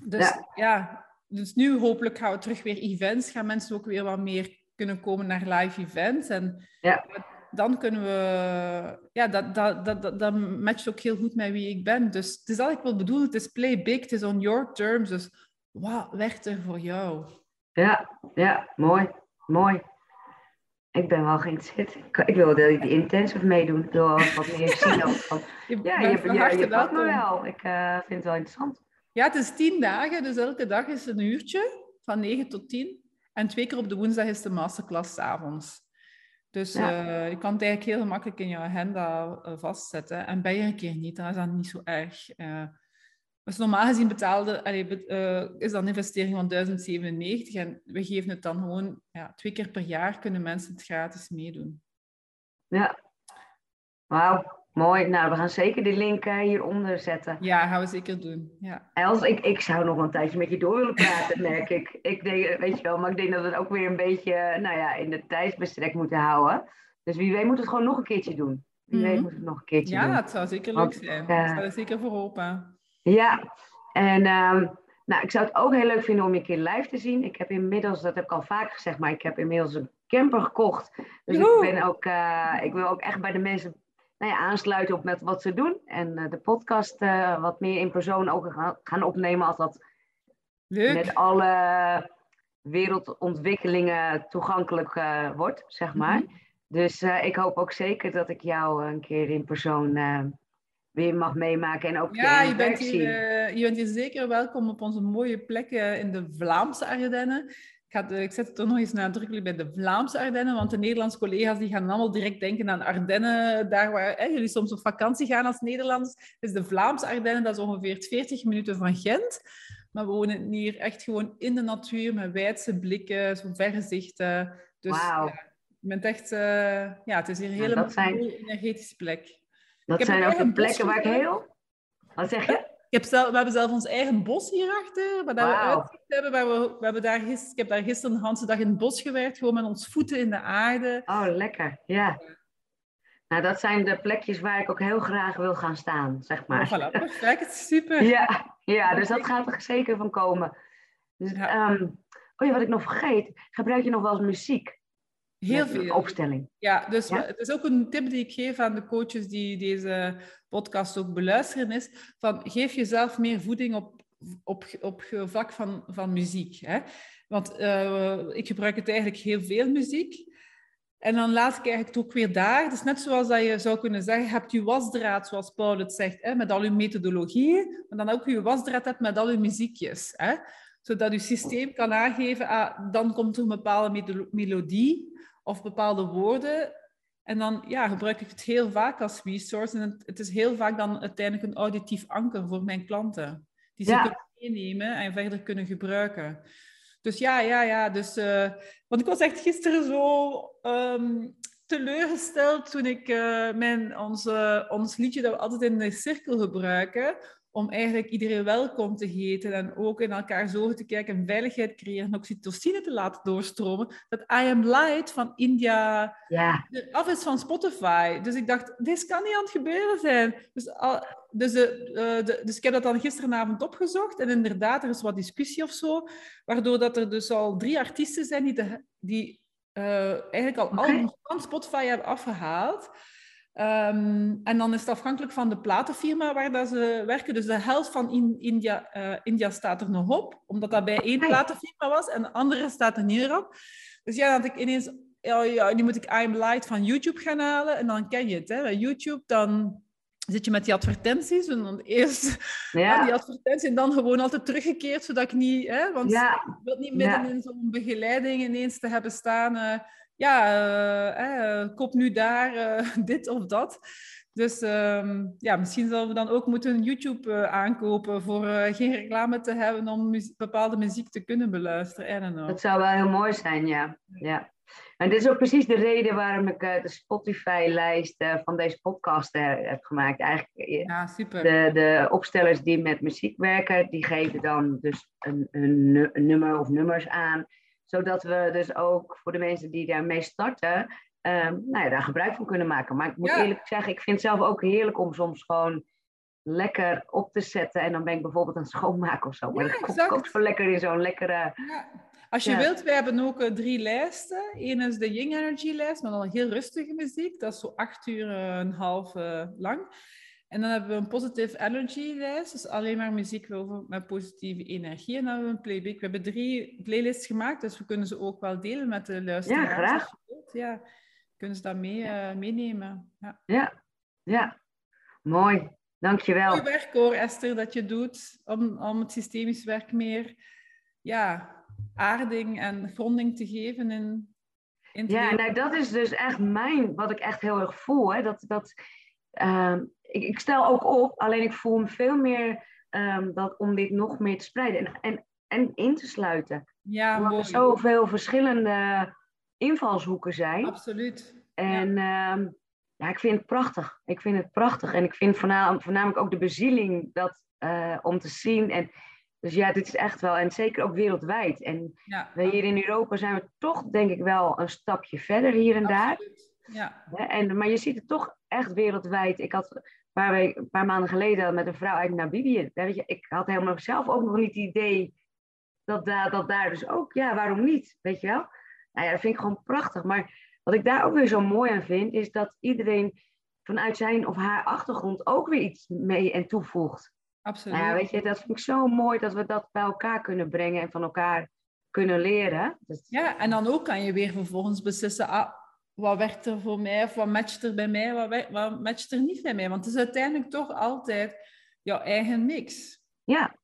Dus ja. dus nu hopelijk gaan we terug weer events, gaan mensen ook weer wat meer kunnen komen naar live events. En ja. Dan kunnen we, ja, dat, dat, dat, dat, matcht ook heel goed met wie ik ben. Dus het is wat ik wil bedoelen, het is play big, het is on your terms. Dus wat werkt er voor jou? Ja, ja, mooi, mooi. Ik ben wel geïnteresseerd. Ik, ik wil die, die intensive meedoen. Ik wil wat meer zien over. Ja, je, je, je, je pakt me wel. Ik uh, vind het wel interessant. Ja, het is tien dagen, dus elke dag is een uurtje, van 9 tot 10. En twee keer op de woensdag is de masterclass avonds. Dus ja. uh, je kan het eigenlijk heel gemakkelijk in je agenda uh, vastzetten. En ben je een keer niet, dan is dat niet zo erg. Dus normaal gezien betaalde, allee, uh, is dat een investering van 1097 en we geven het dan gewoon ja, twee keer per jaar kunnen mensen het gratis meedoen. Ja, wauw, mooi. Nou, we gaan zeker de link uh, hieronder zetten. Ja, gaan we zeker doen. Ja. Els, ik, ik zou nog een tijdje met je door willen praten, merk ik. Ik denk, weet je wel, maar ik denk dat we het ook weer een beetje, nou ja, in de tijdsbestrek moeten houden. Dus wie weet moet het gewoon nog een keertje doen. Wie mm -hmm. weet moet het nog een keertje ja, doen. Ja, dat zou zeker leuk zijn. Uh, ik sta er zeker voor open. Ja, en um, nou, ik zou het ook heel leuk vinden om je een keer live te zien. Ik heb inmiddels, dat heb ik al vaak gezegd, maar ik heb inmiddels een camper gekocht. Dus ik, ben ook, uh, ik wil ook echt bij de mensen nou ja, aansluiten op met wat ze doen. En uh, de podcast uh, wat meer in persoon ook gaan, gaan opnemen als dat leuk. met alle wereldontwikkelingen toegankelijk wordt, zeg maar. Mm -hmm. Dus ik hoop ook zeker dat ik jou een keer in persoon weer mag meemaken en ook ja, je bent, hier, je bent hier zeker welkom op onze mooie plekken in de Vlaamse Ardennen. Ik, zet het toch nog eens nadrukkelijk bij de Vlaamse Ardennen, want de Nederlandse collega's die gaan allemaal direct denken aan Ardennen, daar waar hè, jullie soms op vakantie gaan als Nederlanders. Dus de Vlaamse Ardennen, dat is ongeveer 40 minuten van Gent. Maar we wonen hier echt gewoon in de natuur, met wijdse blikken, zo'n vergezichten. Dus wow. ja, je bent echt, uh, ja, het is hier een hele ja, zijn... energetische plek. Dat zijn ook de plekken waar ik heel... Wat zeg je? Ik heb zelf, we hebben zelf ons eigen bos hierachter, waar wow. we uitzicht hebben. Waar we, we hebben daar gister, ik heb daar gisteren een hele dag in het bos gewerkt, gewoon met ons voeten in de aarde. Oh, lekker. Ja. Nou, dat zijn de plekjes waar ik ook heel graag wil gaan staan, zeg maar. Oh, voilà, perfect. Super. ja, ja, dus dat gaat er zeker van komen. Dus, ja. um, oh ja, wat ik nog vergeet. Gebruik je nog wel eens muziek? Heel veel. Opstelling. Ja, dus het is ook een tip die ik geef aan de coaches die deze podcast ook beluisteren, is van geef jezelf meer voeding op, op, op vlak van, van muziek. Hè? Want uh, ik gebruik het eigenlijk heel veel muziek. En dan laat ik eigenlijk het ook weer daar. Is net zoals dat je zou kunnen zeggen, hebt je wasdraad, zoals Paul het zegt, hè, met al je methodologieën, maar dan ook je wasdraad hebt met al je muziekjes. Hè, zodat je systeem kan aangeven, ah, dan komt er een bepaalde melodie of bepaalde woorden. En dan ja, gebruik ik het heel vaak als resource. En het, het is heel vaak dan uiteindelijk een auditief anker voor mijn klanten. Die ze kunnen meenemen en verder kunnen gebruiken. Dus ja, ja, ja. Dus, uh, want ik was echt gisteren zo um, teleurgesteld toen ik uh, mijn, onze, ons liedje dat we altijd in de cirkel gebruiken, om eigenlijk iedereen welkom te heten en ook in elkaar zorgen te kijken en veiligheid creëren en oxytocine te laten doorstromen, dat I Am Light van India ja. af is van Spotify. Dus ik dacht, dit kan niet aan het gebeuren zijn. Dus, al, dus, de, uh, de, dus ik heb dat dan gisteravond opgezocht en inderdaad, er is wat discussie of zo, waardoor dat er dus al drie artiesten zijn die, de, die uh, eigenlijk al okay. van Spotify hebben afgehaald. Um, en dan is het afhankelijk van de platenfirma waar dat ze werken. Dus de helft van in India, uh, India staat er nog op, omdat dat bij één platenfirma was en de andere staat er niet op. Dus ja, dat ik ineens, ja, ja, nu moet ik I'm Light van YouTube gaan halen en dan ken je het. Hè. Bij YouTube dan zit je met die advertenties en dan eerst ja. die advertentie en dan gewoon altijd teruggekeerd, zodat ik niet, hè, want ja. ik wil niet midden in zo'n begeleiding ineens te hebben staan. Uh, ja, uh, koop nu daar uh, dit of dat. Dus um, ja, misschien zullen we dan ook moeten YouTube aankopen voor geen reclame te hebben om bepaalde muziek te kunnen beluisteren. Dat zou wel heel mooi zijn, ja. ja. En dit is ook precies de reden waarom ik de Spotify-lijst van deze podcast heb gemaakt. Eigenlijk, ja, super. De, de opstellers die met muziek werken, die geven dan dus een, een, een nummer of nummers aan zodat we dus ook voor de mensen die daarmee starten, um, nou ja, daar gebruik van kunnen maken. Maar ik moet eerlijk zeggen, ik vind het zelf ook heerlijk om soms gewoon lekker op te zetten. En dan ben ik bijvoorbeeld aan het schoonmaken of zo. Maar ja, dat komt ook zo lekker in zo'n lekkere... Ja. Als je wilt, we hebben ook uh, drie lijsten. Eén is de Ying Energy lijst, met al heel rustige muziek. Dat is zo acht uur en een half uh, lang. En dan hebben we een positive energy lijst, dus alleen maar muziek met positieve energie. En dan hebben we een playback. We hebben drie playlists gemaakt, dus we kunnen ze ook wel delen met de luisteraars. Ja, graag. Ja, kunnen ze dat mee, uh, meenemen. Ja. ja, ja. Mooi. Dankjewel. Mooi werk hoor, Esther, dat je doet om, om het systemisch werk meer ja, aarding en gronding te geven in, in Ja, nou dat is dus echt mijn, wat ik echt heel erg voel. Hè? Dat, dat, uh, ik, ik, stel ook op, alleen ik voel me veel meer um, dat om dit nog meer te spreiden en, en, en in te sluiten. Ja, Omdat er zoveel verschillende invalshoeken zijn. Absoluut. En ja. Um, ja, ik vind het prachtig. Ik vind het prachtig. En ik vind voornamelijk, voornamelijk ook de bezieling dat, uh, om te zien. En, dus ja, dit is echt wel, en zeker ook wereldwijd. En ja, we hier in Europa zijn we toch, denk ik, wel een stapje verder hier en absoluut. daar. Ja. En, maar je ziet het toch echt wereldwijd. Ik had paar, week, een paar maanden geleden met een vrouw uit Namibië. Weet je, ik had helemaal zelf ook nog niet het idee dat, daar dat daar dus ook, ja, waarom niet? Weet je wel? Nou ja, dat vind ik gewoon prachtig. Maar wat ik daar ook weer zo mooi aan vind, is dat iedereen vanuit zijn of haar achtergrond ook weer iets mee en toevoegt. Absoluut. Nou ja, weet je, dat vind ik zo mooi dat we dat bij elkaar kunnen brengen en van elkaar kunnen leren. Dus... Ja, en dan ook kan je weer vervolgens beslissen, ah, wat werkt er voor mij of wat matcht er bij mij, wat, wat matcht er niet bij mij. Want het is uiteindelijk toch altijd jouw eigen mix. Ja,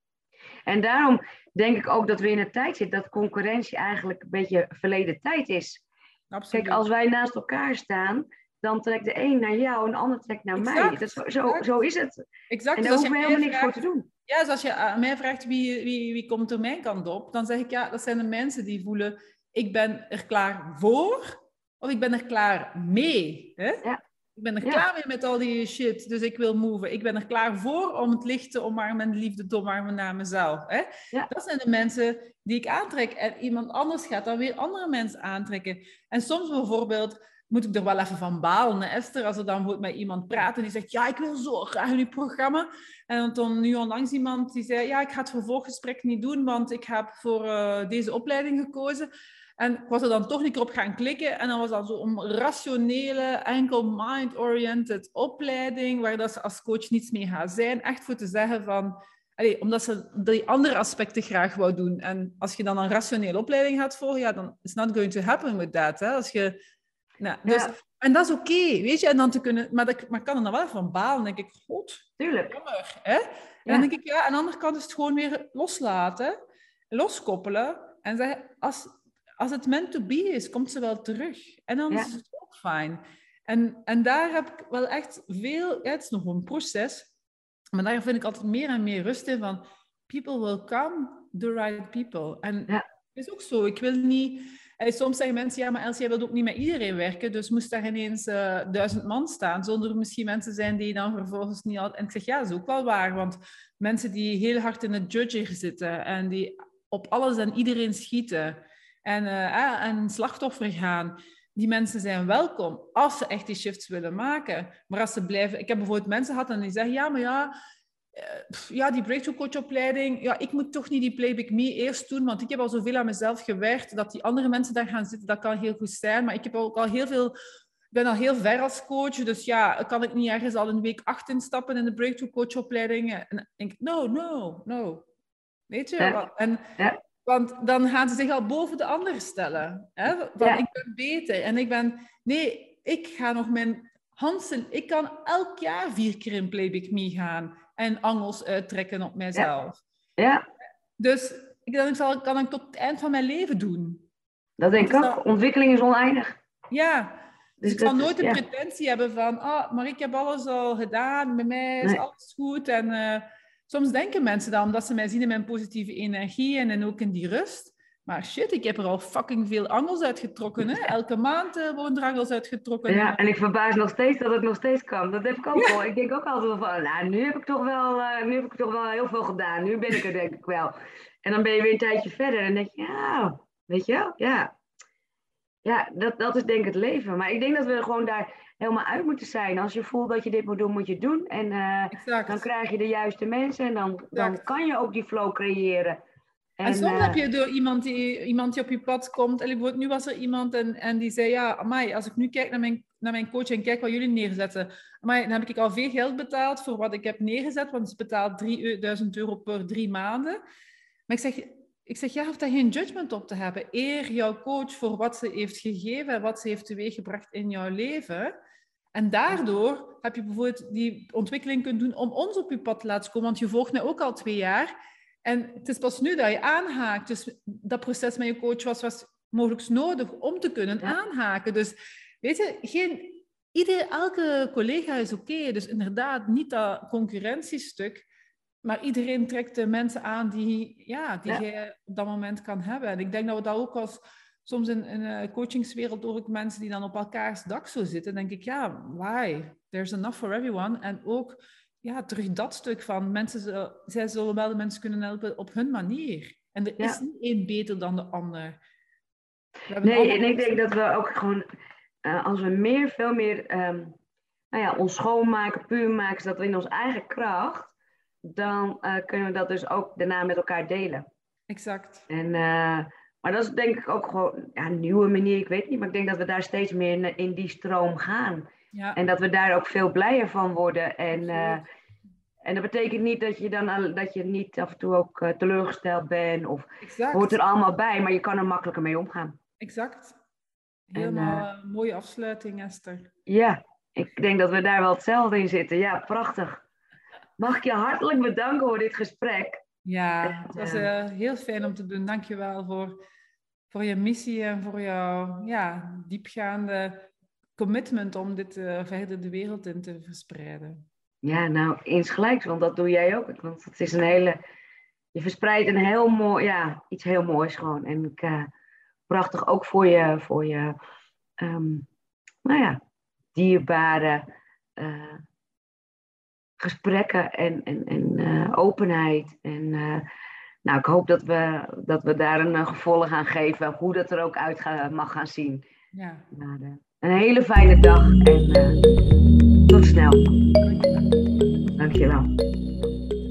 en daarom denk ik ook dat we in een tijd zitten dat concurrentie eigenlijk een beetje verleden tijd is. Absoluut. Kijk, als wij naast elkaar staan, dan trekt de een naar jou en de ander trekt naar mij. Dat, zo, zo, zo, is het. Exact. En daar dus hoeven we helemaal niks voor te doen. Ja, dus als je aan mij vraagt wie, wie, wie komt er mijn kant op, dan zeg ik ja, dat zijn de mensen die voelen, ik ben er klaar voor of ik ben er klaar mee. Hè? Ja. Ik ben er klaar mee met al die shit, dus ik wil move. Ik ben er klaar voor om het licht te omarmen en de liefde te omarmen naar mezelf. Hè? Ja. Dat zijn de mensen die ik aantrek. En iemand anders gaat dan weer andere mensen aantrekken. En soms bijvoorbeeld moet ik er wel even van balen, Esther, als er dan wordt met iemand praten die zegt, ja, ik wil zo graag in uw programma. En dan nu onlangs iemand die zei, ja, ik ga het vervolggesprek niet doen, want ik heb voor uh, deze opleiding gekozen. En ik was er dan toch niet op gaan klikken. En dan was dat zo'n rationele, enkel mind-oriented opleiding, waar dat ze als coach niets mee gaan zijn. Echt voor te zeggen van, allee, omdat ze die andere aspecten graag wou doen. En als je dan een rationele opleiding gaat volgen, ja, dan is not going to happen with that. Hè? Als je, nou, dus, En dat is oké, weet je. En dan te kunnen, maar, dat, maar kan er dan wel van balen. denk ik, god, Tuurlijk. jammer. Hè? En dan denk ik, ja, aan de andere kant is het gewoon weer loslaten, loskoppelen. En zeggen, als, als het meant to be is, komt ze wel terug. En dan is het ook fijn. En, en daar heb ik wel echt veel... Ja, het is nog een proces. Maar daar vind ik altijd meer en meer rust in van... People will come, the right people. En ja. het is ook zo. Ik wil niet... En soms zeggen mensen, ja, maar Els, jij wilt ook niet met iedereen werken, dus moest daar ineens uh, duizend man staan, zonder misschien mensen zijn die dan vervolgens niet al... En ik zeg, ja, dat is ook wel waar, want mensen die heel hard in het judging zitten en die op alles en iedereen schieten, en, uh, slachtoffer gaan. Die mensen zijn welkom als ze echt die shifts willen maken. Maar als ze blijven... Ik heb bijvoorbeeld mensen gehad en die zeggen, ja, maar ja, uh, ja die breakthrough coachopleiding, ja, ik moet toch niet die playback me eerst doen, want ik heb al zoveel aan mezelf gewerkt, dat die andere mensen daar gaan zitten, dat kan heel goed zijn. Maar ik heb ook al heel veel... Ik ben al heel ver als coach, dus ja, kan ik niet ergens al een week acht instappen in de breakthrough coachopleiding? En denk ik, no, no, no. Weet je? Ja. En, ja. Want dan gaan ze zich al boven de ander stellen. Hè? Van, ik ben beter. En ik ben... Nee, ik ga nog mijn Hansen... Ik kan elk jaar vier keer in Playback Me gaan. En angels uittrekken op mijzelf. Ja. ja. Dus ik denk, zal, kan ik tot het eind van mijn leven doen. Dat denk ik ook. Ontwikkeling is oneindig. Ja. Dus, ik zal nooit de pretentie hebben van... Ah, maar ik heb alles al gedaan. Bij mij is alles goed. En... Uh, soms denken mensen dan, omdat ze mij zien in mijn positieve energie en, en ook in die rust. Maar shit, ik heb er al fucking veel angels uitgetrokken. Hè? Elke maand uh, worden er angels uitgetrokken. Ja, en ik verbaas nog steeds dat het nog steeds kan. Dat heb ik ook wel. Ik denk ook altijd van, nou, nu heb ik toch wel, uh, nu heb ik toch wel heel veel gedaan. Nu ben ik er denk ik wel. En dan ben je weer een tijdje verder en denk je, ja, weet je wel, ja. Ja, dat, dat is denk ik het leven. Maar ik denk dat we gewoon daar helemaal uit moeten zijn. Als je voelt dat je dit moet doen, moet je het doen. En uh, dan krijg je de juiste mensen en dan, dan kan je ook die flow creëren. En, en soms uh, heb je door iemand die, iemand die op je pad komt. En nu was er iemand en, en die zei: Ja, amai, als ik nu kijk naar mijn, naar mijn coach en kijk wat jullie neerzetten. Amai, dan heb ik al veel geld betaald voor wat ik heb neergezet. Want ze betaalt 3000 euro per drie maanden. Maar ik zeg, ik zeg, ja, hoeft daar geen judgment op te hebben. Eer jouw coach voor wat ze heeft gegeven en wat ze heeft teweeggebracht in jouw leven. En daardoor heb je bijvoorbeeld die ontwikkeling kunnen doen om ons op je pad te laten komen. Want je volgt mij ook al twee jaar. En het is pas nu dat je aanhaakt. Dus dat proces met je coach was, was mogelijk nodig om te kunnen aanhaken. Dus weet je, geen, ieder, elke collega is oké. Dus inderdaad, niet dat concurrentiestuk. Maar iedereen trekt de mensen aan die, ja, die ja. je op dat moment kan hebben. En ik denk dat we dat ook als soms in, in de coachingswereld hoor ik mensen die dan op elkaars dak zo zitten. denk ik, ja, why? There's enough for everyone. En ook ja, terug dat stuk van mensen, zij zullen wel de mensen kunnen helpen op hun manier. En er is niet één beter dan de ander. Nee, en ik denk dat we ook gewoon, uh, als we meer, veel meer um, nou ja, ons schoonmaken, puur maken, zodat we in onze eigen kracht, dan uh, kunnen we dat dus ook daarna met elkaar delen. Exact. En uh, maar dat is denk ik ook gewoon ja, een nieuwe manier, ik weet niet. Maar ik denk dat we daar steeds meer in, in die stroom gaan. Ja. En dat we daar ook veel blijer van worden. En, uh, en dat betekent niet dat je dan dat je niet af en toe ook uh, teleurgesteld bent. Of exact. hoort er allemaal bij, maar je kan er makkelijker mee omgaan. Exact. Helemaal en, uh, mooie afsluiting, Esther. Ja, ik denk dat we daar wel hetzelfde in zitten. Ja, prachtig. Mag ik je hartelijk bedanken voor dit gesprek. Ja, het was uh, heel fijn om te doen. Dankjewel voor, voor je missie en voor jouw ja, diepgaande commitment om dit uh, verder de wereld in te verspreiden. Ja, nou, insgelijks, want dat doe jij ook. Want het is een hele... Je verspreidt een heel mooi... Ja, iets heel moois gewoon. En ik, uh, prachtig ook voor je... Voor je um, nou ja, dierbare gesprekken en, en, en uh, openheid. En uh, nou, ik hoop dat we, dat we daar een uh, gevolg aan geven, hoe dat er ook uit ga, mag gaan zien. Ja. Nou, een hele fijne dag en tot snel. Dankjewel.